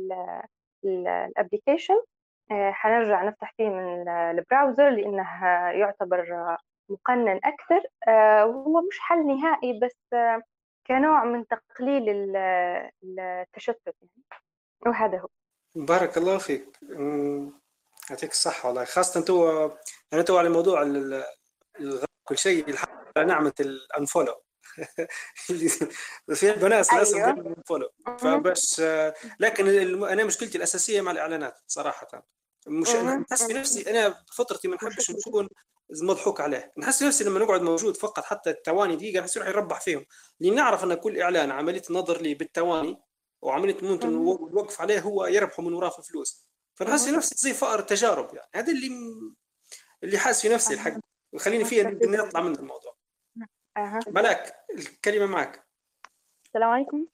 Speaker 5: ال application آه، حنرجع نفتح فيه من ال browser لأنه يعتبر مقنن أكثر. آه، وهو مش حل نهائي بس آه، كنوع من تقليل التشتت يعني. وهذا هو.
Speaker 1: بارك الله فيك. يعطيك الصحة والله. خاصة تو يعني تو على موضوع كل شيء نعمة الأنفولو. في ناس للاسف أيوه. فولو فبس لكن أنا مشكلتي الأساسية مع الإعلانات صراحة. مش أنا نحس بنفسي أنا بفطرتي ما نحبش نكون مضحوك عليه. نحس نفسي لما نقعد موجود فقط حتى الثواني دقيقة نحس روحي يربح فيهم. لأن نعرف أن كل إعلان عملية النظر لي بالثواني وعمليه ممكن الوقف عليه هو يربحوا من وراه في فلوس فنحس نفسي زي فأر تجارب يعني. هذا اللي اللي حاس في نفسي الحق. وخليني فيها نطلع من الموضوع. ملاك الكلمة معك.
Speaker 12: السلام عليكم.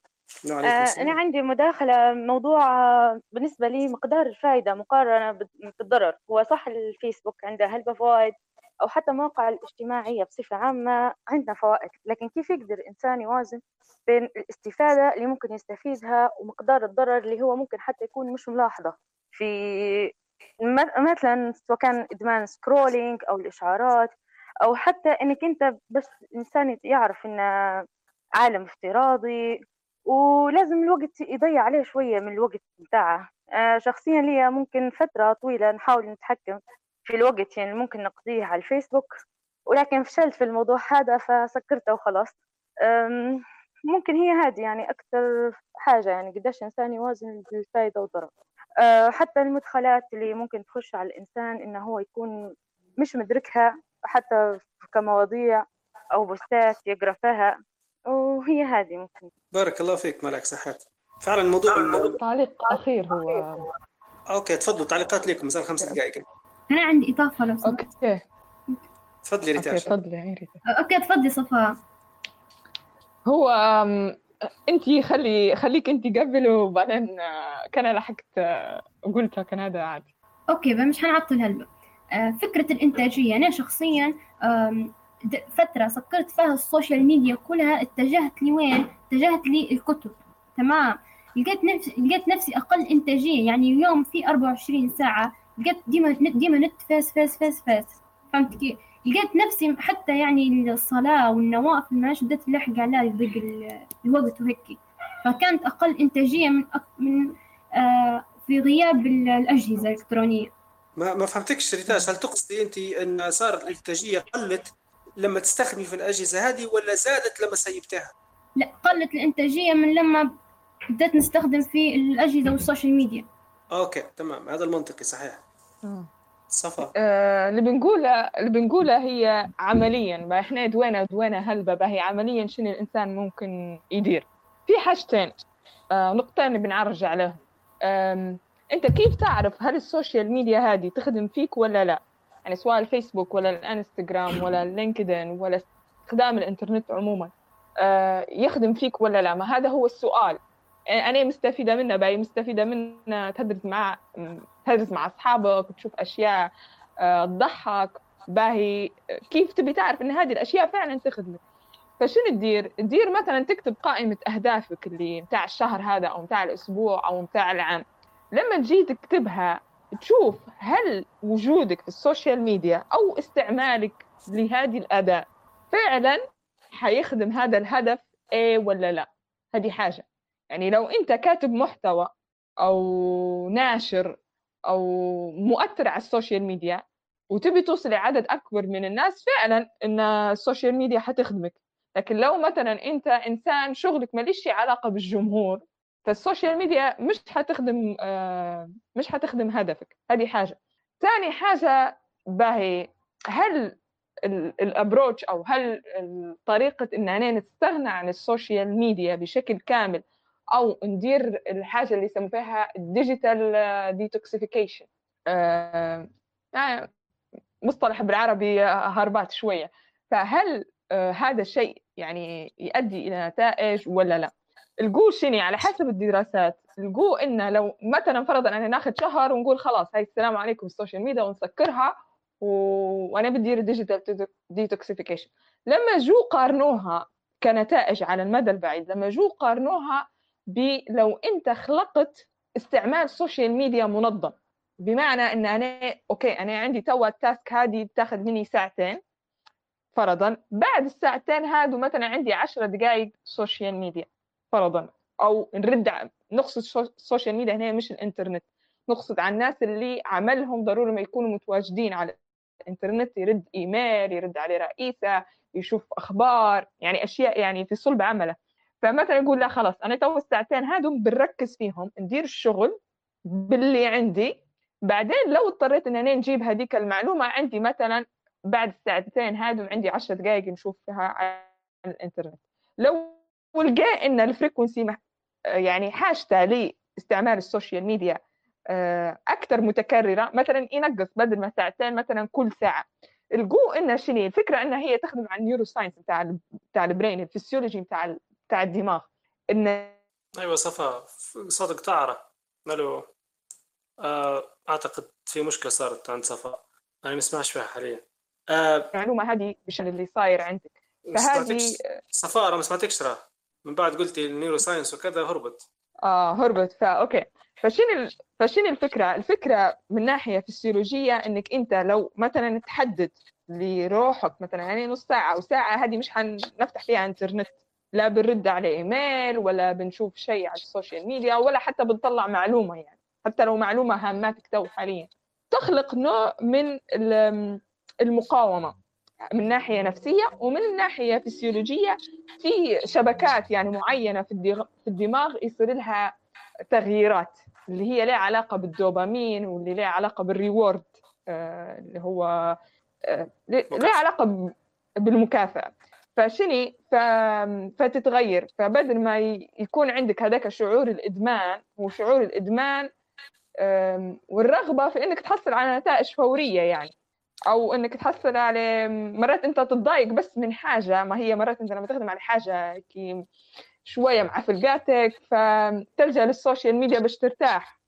Speaker 12: آه أنا عندي مداخلة موضوع آه، بالنسبة لي مقدار الفائدة مقارنة بالضرر. هو صح الفيسبوك عنده هلبة فوائد أو حتى المواقع الاجتماعية بصفة عامة عندنا فوائد لكن كيف يقدر الإنسان يوازن بين الاستفادة اللي ممكن يستفيدها ومقدار الضرر اللي هو ممكن حتى يكون مش ملاحظة؟ في مثلا سواء كان إدمان سكرولينج أو الإشعارات أو حتى إنك أنت بس إنسان يعرف إن عالم افتراضي ولازم الوقت يضيع عليه شوية من الوقت بتاعه. آه، شخصيا لي ممكن فترة طويلة نحاول نتحكم في الوقت يعني ممكن نقضيه على الفيسبوك ولكن فشلت في الموضوع هذا فسكرته وخلاص. ممكن هي هذه يعني أكثر حاجة يعني قديش إنسان يوازن الفائدة والضرر. آه، حتى المدخلات اللي ممكن تخش على الإنسان إنه هو يكون مش مدركها حتى كمواضيع أو post ات يقرأ فيها وهي هذه ممكن.
Speaker 1: بارك الله فيك ملك صحات فعلا الموضوع
Speaker 6: تعليق أخير هو.
Speaker 1: أوكي تفضلوا تعليقات لكم صار خمس دقائق.
Speaker 4: أنا عندي إضافة لو سمحت.
Speaker 6: okay.
Speaker 1: تفضلي ريتاش
Speaker 6: تفضلي ريتا.
Speaker 4: okay تفضلي صفاء.
Speaker 6: هو انت خلي خليك انت قبل وبعدين آه، كان لحقت آه، قلتها كان هذا عادي.
Speaker 4: أوكي مش حنعطل هلا آه، فكرة الإنتاجية. أنا شخصيا فترة سكرت فيها السوشيال ميديا كلها اتجهت لوين؟ اتجهت للكتب. تمام. لقيت نفسي لقيت نفسي أقل إنتاجية. يعني اليوم في 24 ساعة لقيت ديما نت ديما نت فيس فيس فيس فيس فهمت كيف؟ لقيت نفسي حتى يعني الصلاة والنوافل ما بدأت نلحق عليها يضيق الوقت وهيك فكانت أقل إنتاجية من أك... من آه في غياب الأجهزة الإلكترونية.
Speaker 1: ما ما فهمتكش ريتاش. هل تقصدي أنت أن صارت الإنتاجية قلت لما تستخدمي في الأجهزة هذه ولا زادت لما سيبتها؟
Speaker 4: لا قلت الإنتاجية من لما بدأت نستخدم في الأجهزة والسوشيال ميديا.
Speaker 1: okay تمام. هذا المنطقي صحيح. صفا
Speaker 6: آه اللي بنقوله اللي بنقوله هي عمليا. ما إحنا دوينا دوينا هلبة هي عمليا شنو الإنسان ممكن يدير. في حاجتين. آه نقطتين بنعرج عليهم أنت كيف تعرف هل السوشيال ميديا هذه تخدم فيك ولا لا؟ يعني سواء الفيسبوك ولا الإنستغرام ولا اللينكدين ولا استخدام الإنترنت عموما آه يخدم فيك ولا لا؟ ما هذا هو السؤال. يعني أنا مستفيدة منه باي مستفيدة منه تدرس مع تدرس مع أصحابك تشوف أشياء آه، تضحك. باهي كيف تبي تعرف إن هذه الأشياء فعلا تخدمك؟ فشنو تدير؟ تدير مثلا تكتب قائمة أهدافك اللي متاع الشهر هذا أو متاع الأسبوع أو متاع العام. لما تجي تكتبها تشوف هل وجودك في ال social media أو استعمالك لهذه الأداة فعلا حيخدم هذا الهدف إيه ولا لا؟ هذه حاجة. يعني لو أنت كاتب محتوى أو ناشر أو مؤثر على ال social media وتبي توصل لعدد أكبر من الناس فعلا إن ال social media حتخدمك. لكن لو مثلا أنت إنسان شغلك ماليش علاقة بالجمهور فال social media مش حتخدم آه، مش حتخدم هدفك. هذه حاجة. ثاني حاجة باهي هل ال approach أو هل طريقة اننا نستغنى عن ال social media بشكل كامل أو ندير الحاجة اللي يسموها فيها digital detoxification مصطلح بالعربي هربات شوية. فهل آه، هذا الشيء يعني يؤدي إلى نتائج ولا لا؟ الجو شني على حسب الدراسات. الجو انه لو مثلا فرضا أنا ناخذ شهر ونقول خلاص هاي السلام عليكم ال social media ونسكرها و... وأنا بدير digital detoxification لما جو قارنوها كنتائج على المدى البعيد لما جو قارنوها بلو أنت خلقت استعمال ال social media منظم. بمعنى إن أنا okay أنا عندي توا ال task هذه بتاخذ مني ساعتين فرضا. بعد الساعتين هادو مثلا عندي عشرة دقائق social media فرضا. أو نرد نقصد ال social media هنا مش الإنترنت. نقصد على الناس اللي عملهم ضروري ما يكونوا متواجدين على الإنترنت. يرد إيميل يرد عليه رئيسه يشوف أخبار يعني أشياء يعني في صلب عمله. فمثلا يقول لا خلاص أنا تو الساعتين هادو بنركز فيهم ندير الشغل باللي عندي. بعدين لو اضطريت ان أنا نجيب هذيك المعلومة عندي مثلا بعد الساعتين هادو عندي عشر دقائق نشوف فيها على الإنترنت. لو لقى إن ال frequency يعني حاجته لاستعمال ال social media آه، أكثر متكررة مثلا ينقص بدل ما ساعتين مثلا كل ساعة. الجو انها شنو الفكرة انها هي تخدم على ال neuroscience بتاع بتاع ال brain ال physiology بتاع بتاع الدماغ. إن
Speaker 1: أيوه صفا صوتك تعرى مالو آه أعتقد في مشكلة صارت عند صفا. أنا ما اسمعش فيها حاليا.
Speaker 6: آه المعلومة هذه بشان اللي صاير عندك.
Speaker 1: فهذه صفاء أنا ما سمعتكش راه. من بعد قلتي ال neuroscience وكذا هربت.
Speaker 6: آه هربت. فا okay. فشنو فشنو الفكرة؟ الفكرة من ناحية فسيولوجية إنك أنت لو مثلا تحدد لروحك مثلا يعني نص ساعة أو ساعة هذه مش حنفتح فيها إنترنت. لا بنرد على إيميل ولا بنشوف شيء على ال social media ولا حتى بنطلع معلومة يعني. حتى لو معلومة هاماتك تو حاليا. تخلق نوع من المقاومة من ناحية نفسية ومن ناحية فسيولوجية في شبكات يعني معينة في الدماغ يصير لها تغييرات اللي هي لها علاقة بالدوبامين واللي لها علاقة بال reward آه، اللي هو آه، لها علاقة بالمكافأة. فشني؟ ف... فتتغير. فبدل ما يكون عندك هذاك شعور الإدمان هو شعور الإدمان والرغبة في إنك تحصل على نتائج فورية يعني أو إنك تحصل على مرات أنت تتضايق بس من حاجة ما هي مرات أنت لما تخدم على حاجة كي شوية مع فلقاتك فتلجأ لل social media باش ترتاح.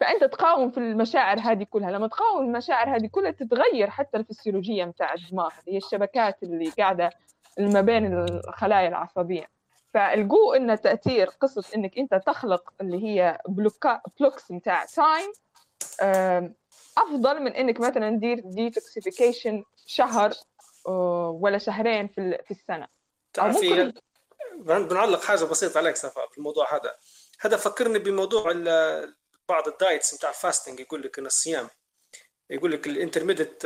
Speaker 6: فأنت تقاوم في المشاعر هذه كلها. لما تقاوم المشاعر هذه كلها تتغير حتى الفسيولوجية متاع الدماغ هي الشبكات اللي قاعدة ما بين الخلايا العصبية. فالجو ان تأثير قصة إنك أنت تخلق اللي هي block blocks متاع time أفضل من إنك مثلا ندير detoxification شهر ولا شهرين في في
Speaker 1: السنة. ممكن بنعلق حاجة بسيطة عليك صفاء في الموضوع هذا. هذا فكرني بموضوع بعض ال diets بتاع ال fasting يقول لك إن الصيام يقول لك ال intermittent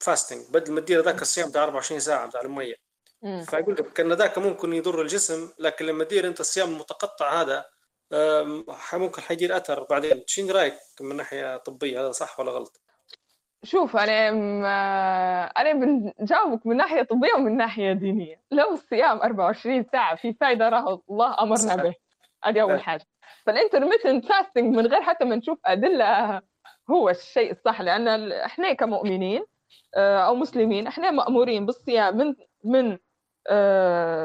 Speaker 1: fasting بدل ما تدير ذاك الصيام بتاع 24 ساعة بتاع المية. فيقول لك ان ذاك ممكن يضر الجسم لكن لما تدير أنت الصيام المتقطع هذا ممكن حيدير اثر بعدين. شنو رأيك من ناحية طبية؟ هذا صح ولا غلط؟
Speaker 6: شوف أنا أنا بنجاوبك من ناحية طبية ومن ناحية دينية. لو الصيام 24 ساعة في فائده راه الله أمرنا به. هذه أول حاجة. فال intermittent fasting من غير حتى ما نشوف أدلة هو الشيء الصح لأن إحنا كمؤمنين آه، أو مسلمين إحنا مأمورين بالصيام من من آه،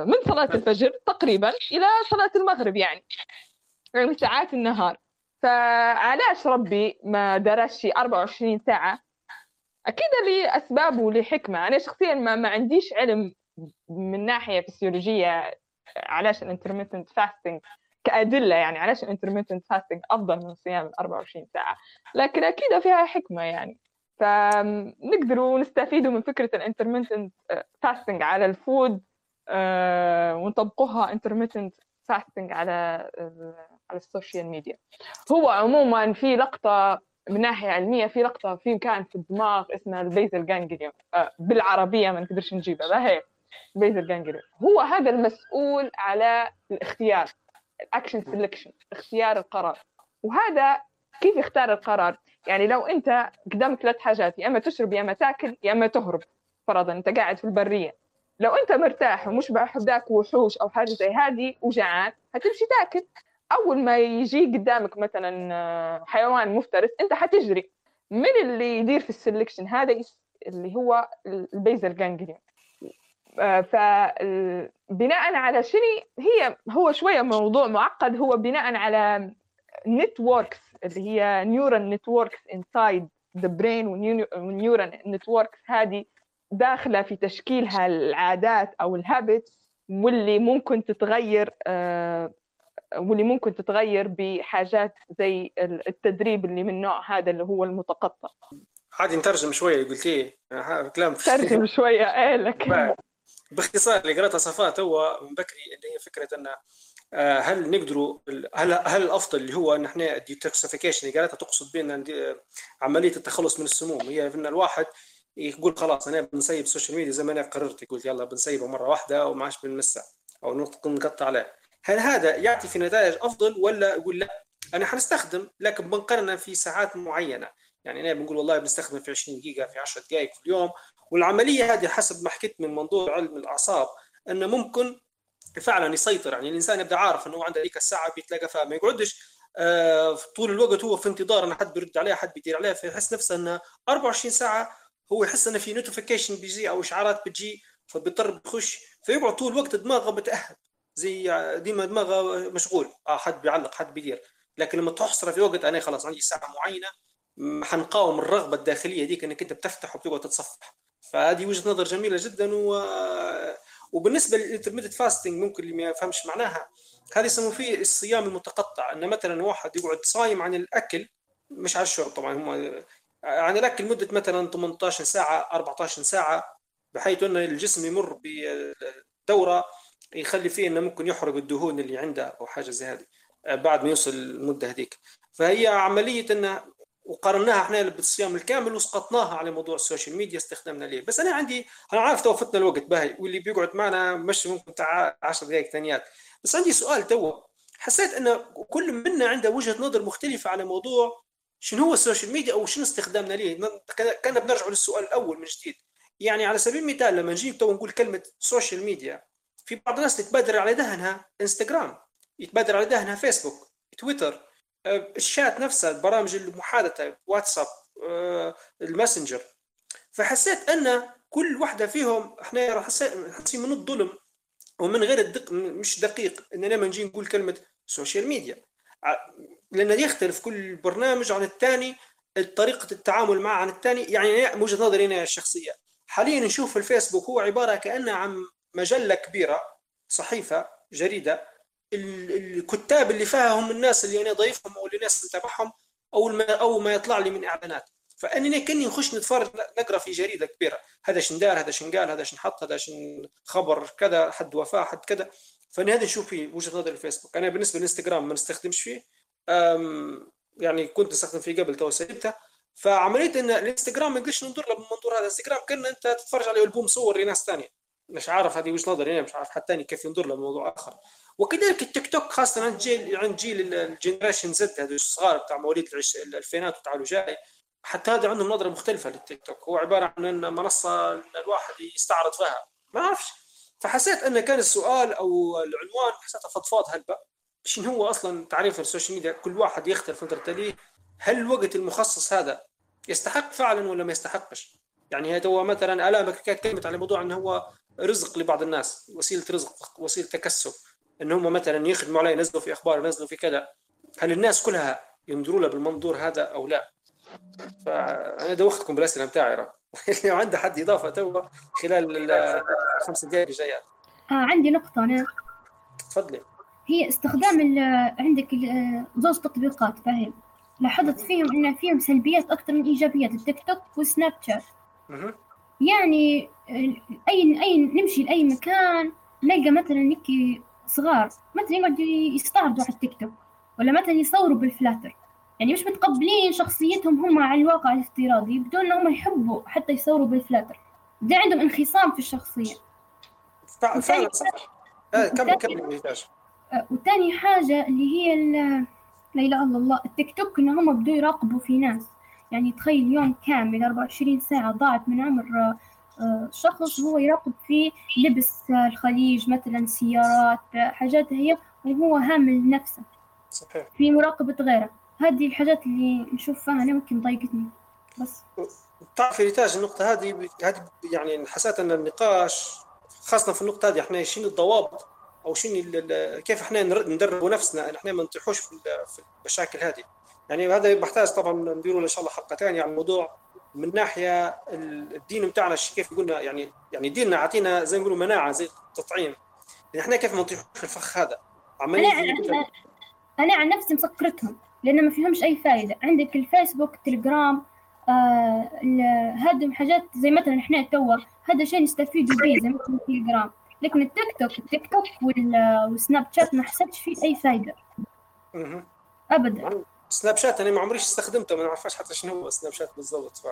Speaker 6: من صلاة الفجر تقريبا إلى صلاة المغرب يعني. يعني ساعات النهار. فعلاش ربي ما درسش 24 ساعة؟ أكيد لاسباب ولحكمة. أنا شخصيا ما, ما عنديش علم من ناحية فسيولوجية علاش ال intermittent fasting كأدلة يعني علاش ال intermittent fasting أفضل من صيام ال 24 ساعة. لكن أكيد فيها حكمة يعني. فنقدروا نستفيدوا من فكرة ال intermittent fasting على ال food آه، ونطبقوها intermittent fasting على على ال social media هو عموما في لقطة من ناحية علمية في لقطة في مكان في الدماغ اسمها ال basal ganglion آه، بالعربية ما نقدرش نجيبها ما هي ال basal ganglion هو هذا المسؤول على الاختيار الاكشن سelection اختيار القرار. وهذا كيف يختار القرار؟ يعني لو انت قدامك ثلاث حاجات يا إما تشرب يا إما تأكل يا إما تهرب فرضا أنت قاعد في البرية. لو أنت مرتاح ومش بحداك وحوش أو حاجة زي هذه وجعان هتمشي تأكل. أول ما يجي قدامك مثلا آه، حيوان مفترس أنت حتجري. من اللي يدير في ال selection هذا اللي هو ال basal ganglion آه، فبناء على شنو؟ هي هو شوية موضوع معقد. هو بناء على networks اللي هي neural networks inside the brain و neural networks هذه داخلة في تشكيلها العادات أو ال habits واللي ممكن تتغير آه، واللي ممكن تتغير بحاجات زي التدريب اللي من نوع هذا اللي هو المتقطع.
Speaker 1: عادي نترجم شوية قلتيه كلام
Speaker 6: ترجم شوية إيه لك.
Speaker 1: باختصار اللي قرأتها صفاء هو من بكري اللي هي فكرة إن آه، هل نقدروا هل هل الأفضل اللي هو ان إحنا ال detoxification اللي قالتها تقصد بأن عملية التخلص من السموم هي إن الواحد يقول خلاص أنا بنسيب ال social media زي ما أنا قررت يقول يلا بنسيبه مرة واحدة وما عادش بنمسها أو نقطع عليه. هل هذا يعطي في نتائج أفضل ولا يقول لا؟ أنا حنستخدم لكن بنقرنها في ساعات معينة. يعني أنا بنقول والله بنستخدم في 20 دقيقة في 10 دقائق في اليوم. والعملية هذه حسب ما حكيت من منظور علم الأعصاب أنه ممكن فعلا يسيطر. يعني الإنسان يبدأ عارف إنه عنده هذيك الساعة بيتلاقى فيها ما يقعدش آه طول الوقت هو في انتظار إن حد بيرد عليه حد بيدير عليه فيحس نفسه إنه 24 ساعة هو يحس إنه في نوتيفيكيشن بيجي أو إشعارات بتجي فبيضطر بيخش فيقعد طول الوقت دماغه متاهب زي ديما دماغه مشغول. آه حد بيعلق حد بيدير. لكن لما تحصر في وقت أنا خلاص عندي ساعة معينة حنقاوم الرغبة الداخلية ديك إنك أنت بتفتح وبتقعد تتصفح. فهذه وجهة نظر جميلة جدا و... وبالنسبة لل intermittent fasting ممكن اللي ما يفهمش معناها هذه يسموه فيه الصيام المتقطع. إن مثلا واحد يقعد صايم عن الأكل مش على الشرب طبعا هم عن الأكل مده مثلا 18 ساعة 14 ساعة بحيث ان الجسم يمر بدوره يخلي فيه إنه ممكن يحرق الدهون اللي عنده أو حاجة زي هذه بعد ما يوصل المدة هذيك. فهي عملية إنه وقارناها إحنا بالصيام الكامل وسقطناها على موضوع ال social media استخدامنا ليه؟ بس أنا عندي أنا عارف تو فتنا الوقت باهي واللي بيقعد معنا مش ممكن تاع 10 دقائق ثانيات. بس عندي سؤال تو حسيت ان كل منا عنده وجهة نظر مختلفة على موضوع شنو هو ال social media أو شنو استخدامنا ليه؟ كان بنرجع للسؤال الأول من جديد. يعني على سبيل المثال لما نجي تو نقول كلمة social media في بعض الناس تتبادر على ذهنها إنستغرام يتبادر على ذهنها فيسبوك تويتر. الشات نفسها البرامج المحادثة واتساب آه، الماسنجر. فحسيت أن كل واحدة فيهم إحنا حاسين من الظلم. ومن غير الدق مش دقيق. إننا لما نجي نقول كلمة social media لأن يختلف كل برنامج عن الثاني طريقة التعامل معه عن الثاني. يعني وجهة نظري أنا الشخصيه حاليا نشوف الفيسبوك هو عبارة كأنه عن مجلة كبيرة صحيفة جريدة. الكتاب اللي فيها هم الناس اللي أنا ضيفهم أو اللي الناس متابعهم اول ما اول ما يطلع لي من إعلانات. فانني كاني نخش نتفرج نقرأ في جريدة كبيرة. هذا شندار هذا شنقال هذا شنحط هذا شن خبر كذا حد وفاه حد كذا. فانا هذا نشوف فيه؟ وجهة نظري الفيسبوك. أنا بالنسبة للانستغرام ما نستخدمش فيه. يعني كنت استخدم فيه قبل تو سيبته فعملية إن الإنستغرام ما نقدرش ننظر له من منظور هذا. الانستغرام كان أنت تتفرج على ألبوم صور لناس ثانية مش عارف هذه وجهة نظري أنا مش عارف ثاني كيف ينظر له موضوع آخر. وكذلك التيك توك خاصة عند جيل عند جيل ال generation Z هذول الصغار بتاع مواليد الألفينات وتعالوا جاي حتى هذا عندهم نظرة مختلفة للتيك توك. هو عبارة عن منصة الواحد يستعرض فيها. ما أعرفش. فحسيت إن كان السؤال أو العنوان حسيتها فضفاض هلبة شنو هو أصلا تعريف ال social media؟ كل واحد يختلف نظرته ليه؟ هل الوقت المخصص هذا يستحق فعلا ولا ما يستحقش؟ يعني هذا هو مثلا آلامك كانت كلمة على موضوع انه هو رزق لبعض الناس وسيلة رزق وسيلة تكسب. ان هم مثلا يخدموا عليه ينزلوا في أخبار ينزلوا في كذا. هل الناس كلها ينظروا له بالمنظور هذا أو لا؟ فأنا دوختكم بالأسئلة بتاعي اللي عنده حد إضافة تو خلال الخمس دقائق الجايات
Speaker 4: آه عندي نقطة أنا.
Speaker 1: تفضلي.
Speaker 4: هي استخدام عندك زوج تطبيقات فاهم؟ لاحظت فيهم إن فيهم سلبيات أكثر من إيجابيات التيك توك والسناب شات. يعني أي أي نمشي لأي مكان نلقى مثلا نكي صغار مثلا يقعدوا يستعرضوا على التيك توك ولا مثلا يصوروا بال filters. يعني مش متقبلين شخصيتهم هم على الواقع الافتراضي بدون إنهم يحبوا حتى يصوروا بال filters. ده عندهم انخصام في الشخصية.
Speaker 1: فعلا صح كمل كمل
Speaker 4: وثاني حاجة اللي هي لا إله إلا الله التيك توك إن هم بدوا يراقبوا في ناس. يعني تخيل يوم كامل 24 ساعة ضاعت من عمر آه، شخص هو يراقب فيه لبس الخليج مثلا سيارات حاجات هي وهو هامل نفسه
Speaker 1: صحيح.
Speaker 4: في مراقبة غيره. هذه الحاجات اللي نشوفها أنا ممكن ضايقتني. بس.
Speaker 1: تعرفي ريتاج النقطة هذه هذه يعني حسيت أن النقاش خاصة في النقطة هذه إحنا شنو الضوابط أو شنو كيف إحنا ندربوا نفسنا إحنا ما نطيحوش في المشاكل هذه. يعني هذا محتاج طبعا نديروا إن شاء الله حلقه ثانية على الموضوع من ناحية الدين بتاعنا كيف قلنا يعني يعني ديننا عطينا زي ما نقولوا مناعة زي التطعيم. يعني إحنا كيف ما نطيحوش في الفخ هذا؟
Speaker 4: عملية أنا, أنا عن نفسي مسكرتهم لأن ما فيهمش أي فائده عندك الفيسبوك التليجرام آه هذم حاجات زي مثلا إحنا توا هذا شيء نستفيدوا به زي مثلا التليجرام لكن التيك توك التيك توك والسناب شات ما حسيتش فيه أي فايدة. ابدا.
Speaker 1: سناب شات أنا ما عمريش استخدمته ما نعرفش حتى شنو هو سناب شات بالضبط ف...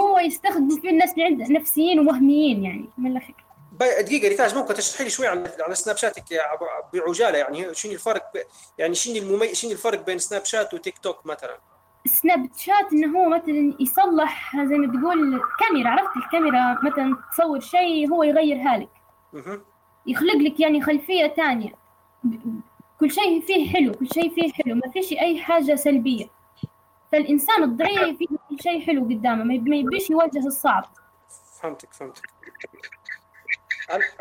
Speaker 4: هو يستخدم فيه الناس اللي عندهم نفسيين ووهميين يعني من الآخر.
Speaker 1: دقيقة ريتاج ممكن تشرحي لي شوي على على سناب شاتك بعجاله يعني شنو الفرق يعني شنو الممي... شنو الفرق بين سناب شات وتيك توك مثلا؟
Speaker 4: سناب شات إنه هو مثلا يصلح زي ما تقول كاميرا عرفت الكاميرا؟ مثلا تصور شيء هو يغيرها لك. يخلق لك يعني خلفية تانية. كل شيء فيه حلو كل شيء فيه حلو. ما فيش أي حاجة سلبية. فالإنسان الضعيف فيه كل شيء حلو قدامه ما يبيش يواجه الصعب.
Speaker 1: فهمتك فهمتك.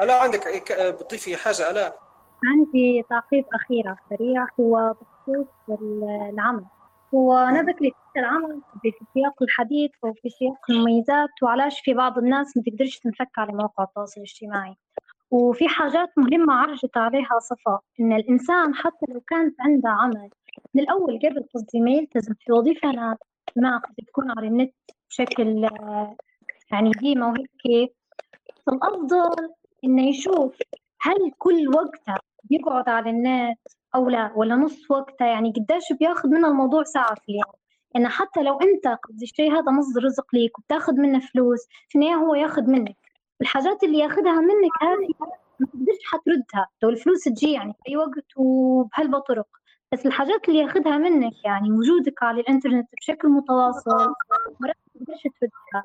Speaker 1: ألا عندك بتضيفي حاجة؟ ألا.
Speaker 11: عندي تعقيب أخيرة سريع هو بخصوص العمل. هو أنا بكري العمل في سياق الحديث وفي سياق المميزات وعلاش في بعض الناس ما تقدرش تنفك على مواقع التواصل الاجتماعي. وفي حاجات مهمة عرجت عليها صفاء إن الإنسان حتى لو كانت عنده عمل من الأول قبل قصدي ما يلتزم في وظيفة أنا ما قد تكون على النت بشكل يعني ديما وهيك فالأفضل إنه يشوف هل كل وقته بيقعد على النت أو لا ولا نص وقته. يعني قديش بياخذ منه الموضوع ساعة في اليوم. إن حتى لو أنت قصدي الشيء هذا مصدر رزق ليك وبتاخذ منه فلوس في النهاية هو ياخذ منك. الحاجات اللي ياخذها منك هذه ما تقدرش حتردها. لو الفلوس تجي يعني في أي وقت وبهالبطرق. بس الحاجات اللي ياخذها منك يعني وجودك على الإنترنت بشكل متواصل ما تقدرش تردها.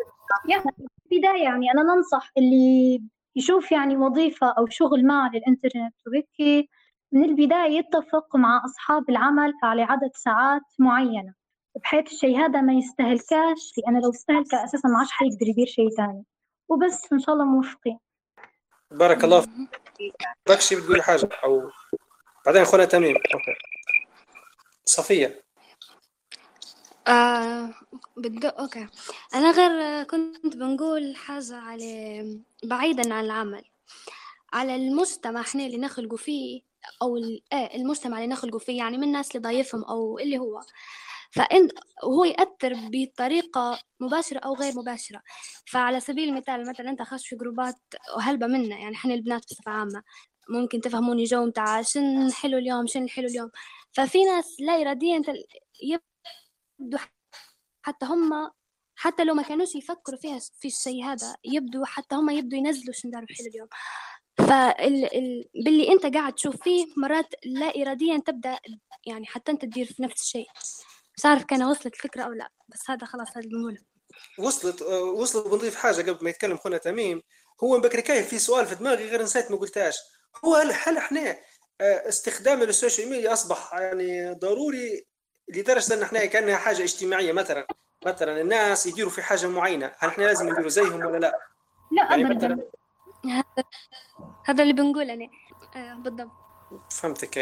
Speaker 11: يعني في البداية يعني أنا ننصح اللي يشوف يعني وظيفة أو شغل ما على الإنترنت وهيك من البداية يتفق مع أصحاب العمل على عدد ساعات معينة. بحيث الشيء هذا ما يستهلكاش لأنه لو استهلكه أساسا ما عادش حيقدر يدير شيء ثاني. وبس إن شاء الله موفقين.
Speaker 1: بارك الله فيك. بكشي بتقولي حاجة؟ أو بعدين أخونا تميم. أوكي. صفية.
Speaker 8: آه بدو أوكي. أنا غير كنت بنقول حاجة على بعيدا عن العمل. على المجتمع إحنا اللي نخلقوا فيه أو إيه المجتمع اللي نخلقوا فيه يعني من الناس اللي ضايفهم أو اللي هو. فإن وهو يأثر بطريقة مباشرة أو غير مباشرة. فعلى سبيل المثال مثلا أنت خش في جروبات وهلبة منا يعني إحنا البنات بصفة عامة ممكن تفهموني جو متاع شن حلو اليوم شن الحلو اليوم. ففي ناس لا إراديا يبدو حتى هم حتى لو ما كانوش يفكروا فيها في الشيء هذا يبدو حتى هم يبدو ينزلوا شن داروا حلو اليوم. فباللي أنت قاعد تشوف فيه مرات لا اراديا تبدأ يعني حتى أنت تدير في نفس الشيء. مش عارف كان وصلت الفكرة أو لأ بس هذا خلاص هذا بنقوله
Speaker 1: وصلت وصلت بنضيف حاجة قبل ما يتكلم خونا تميم. هو بكري كاين في سؤال في دماغي غير نسيت ما قلتهاش. هو هل هل إحنا آه، استخدام ال social media أصبح يعني ضروري لدرجة إن إحنا كأنها حاجة اجتماعية مثلا؟ مثلا الناس يديروا في حاجة معينة هل إحنا لازم نديروا زيهم ولا لأ؟
Speaker 4: لا يعني ابدا.
Speaker 8: هذا اللي بنقول أنا. آه بالضبط.
Speaker 1: فهمتك.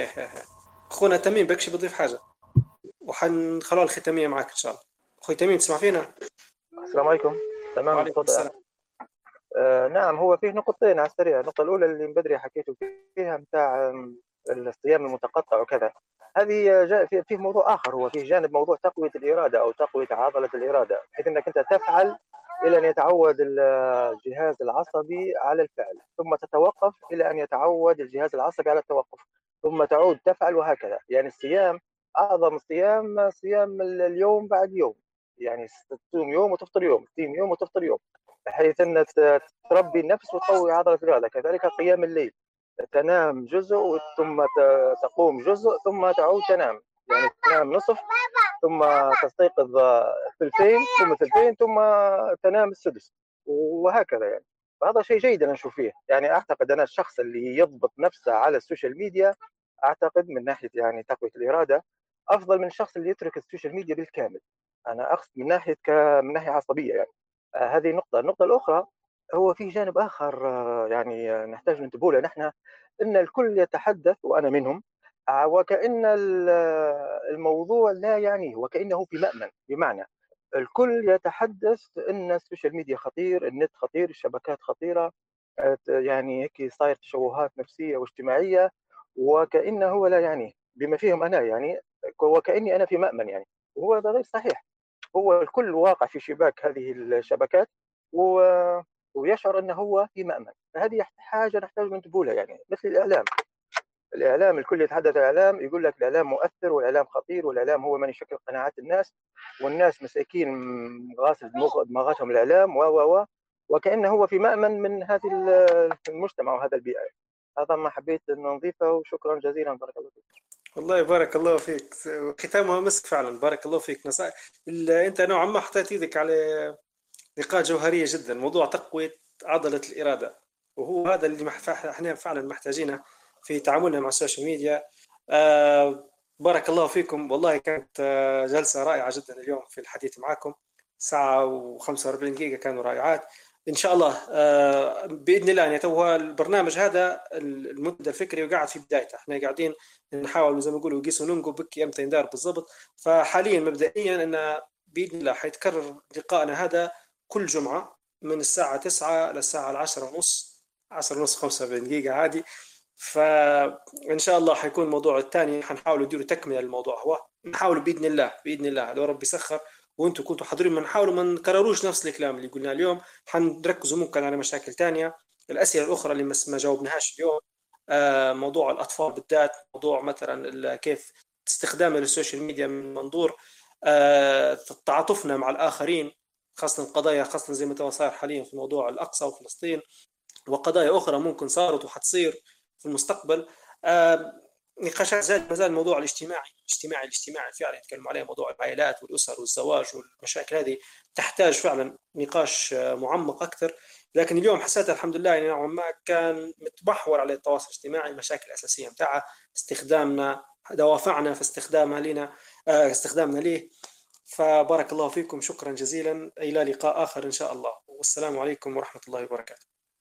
Speaker 1: أخونا تميم بكشي بضيف حاجة. وحنخلوها الختاميه معك إن شاء الله. أخوي تميم تسمع فينا؟
Speaker 13: السلام عليكم.
Speaker 10: تمام تفضل. آه نعم هو فيه نقطتين على السريع. النقطة الأولى اللي من بدري حكيتوا فيها نتاع الصيام المتقطع وكذا. هذه جاء فيه موضوع آخر. هو فيه جانب موضوع تقوية الإرادة أو تقوية عضلة الإرادة بحيث أنك أنت تفعل إلى أن يتعود الجهاز العصبي على الفعل ثم تتوقف إلى أن يتعود الجهاز العصبي على التوقف ثم تعود تفعل وهكذا. يعني الصيام أعظم الصيام صيام اليوم بعد يوم. يعني تصوم يوم وتفطر يوم تصوم يوم وتفطر يوم بحيث أن تربي النفس وتقوي عضلة الإرادة كذلك قيام الليل. تنام جزء ثم تقوم جزء ثم تعود تنام. يعني تنام نصف ثم تستيقظ ثلثين ثم ثلثين ثم تنام السدس. وهكذا يعني. فهذا شيء جيد أنا أشوف فيه. يعني أعتقد أنا الشخص اللي يضبط نفسه على ال social media أعتقد من ناحية يعني تقوية الإرادة أفضل من الشخص اللي يترك ال social media بالكامل. أنا أقصد من ناحية ك... من ناحية عصبية يعني. آه هذه نقطة. النقطة الأخرى هو في جانب آخر آه يعني نحتاج ننتبه له. نحن إن الكل يتحدث وأنا منهم آه، وكأن الموضوع لا يعنيه وكأنه في مأمن. بمعنى الكل يتحدث إن ال social media خطير النت خطير الشبكات خطيرة آه، يعني هيك صاير تشوهات نفسية واجتماعية وكأنه لا يعنيه. بما فيهم أنا يعني وكأني أنا في مأمن يعني. وهو هذا غير صحيح. هو الكل واقع في شباك هذه الشبكات و... ويشعر أنه هو في مأمن. فهذه حاجة نحتاج ننتبه يعني مثل الإعلام. الإعلام الكل يتحدث الإعلام يقول لك الإعلام مؤثر والإعلام خطير والإعلام هو من يشكل قناعات الناس والناس مساكين غاسل دماغاتهم الإعلام و و و وكأنه هو في مأمن من هذه المجتمع وهذا البيئة. هذا ما حبيت ان نضيفه وشكرا جزيلا بارك الله فيك.
Speaker 1: والله بارك الله فيك. ختامها مسك فعلا بارك الله فيك. نصائح أنت نوعا ما حطيت إيدك على نقاط جوهرية جدا موضوع تقوية عضلة الإرادة. وهو هذا اللي إحنا فعلا محتاجينه في تعاملنا مع ال social media. آه بارك الله فيكم. والله كانت آه جلسة رائعة جدا اليوم في الحديث معكم. ساعة و45 دقيقة كانوا رائعات. إن شاء الله آه بإذن الله يعني تو البرنامج هذا المنتدى الفكري وقاعد في بدايته. إحنا قاعدين نحاول زي ما نقولوا قيس وننقو بكي أمتى يندار بالضبط. فحاليا مبدئيا إن بإذن الله حيتكرر لقائنا هذا كل جمعة من الساعة 9 للساعه 10 ونص 10 ونص 45 دقيقه عادي فان شاء الله حيكون الموضوع الثاني حنحاول نديروا تكملة للموضوع. هو نحاول بإذن الله بإذن الله. لو ربي يسخر وأنتم كنتوا حاضرين بنحاول ما نكرروش نفس الكلام اللي قلناه اليوم. حنركزوا ممكن على مشاكل ثانية الأسئلة الأخرى اللي ما جاوبناهاش اليوم آه، موضوع الأطفال بالذات موضوع مثلا كيف استخدام ال social media من منظور آه، تعاطفنا مع الآخرين خاصة قضايا خاصة زي ما صاير حاليا في موضوع الأقصى وفلسطين وقضايا أخرى ممكن صارت وحتصير في المستقبل. نقاشات زاد ما زال الموضوع الاجتماعي الاجتماعي الاجتماعي فعلا يتكلموا عليه موضوع العائلات والأسر والزواج والمشاكل هذه. تحتاج فعلا نقاش معمق أكثر. لكن اليوم حسيت الحمد لله يعني نوعا ما كان متمحور على التواصل الاجتماعي المشاكل الاساسيه متاعها استخدامنا دوافعنا في استخدامها لنا آه، استخدامنا ليه. فبارك الله فيكم شكرا جزيلا. إلى لقاء آخر إن شاء الله. والسلام عليكم ورحمة الله وبركاته.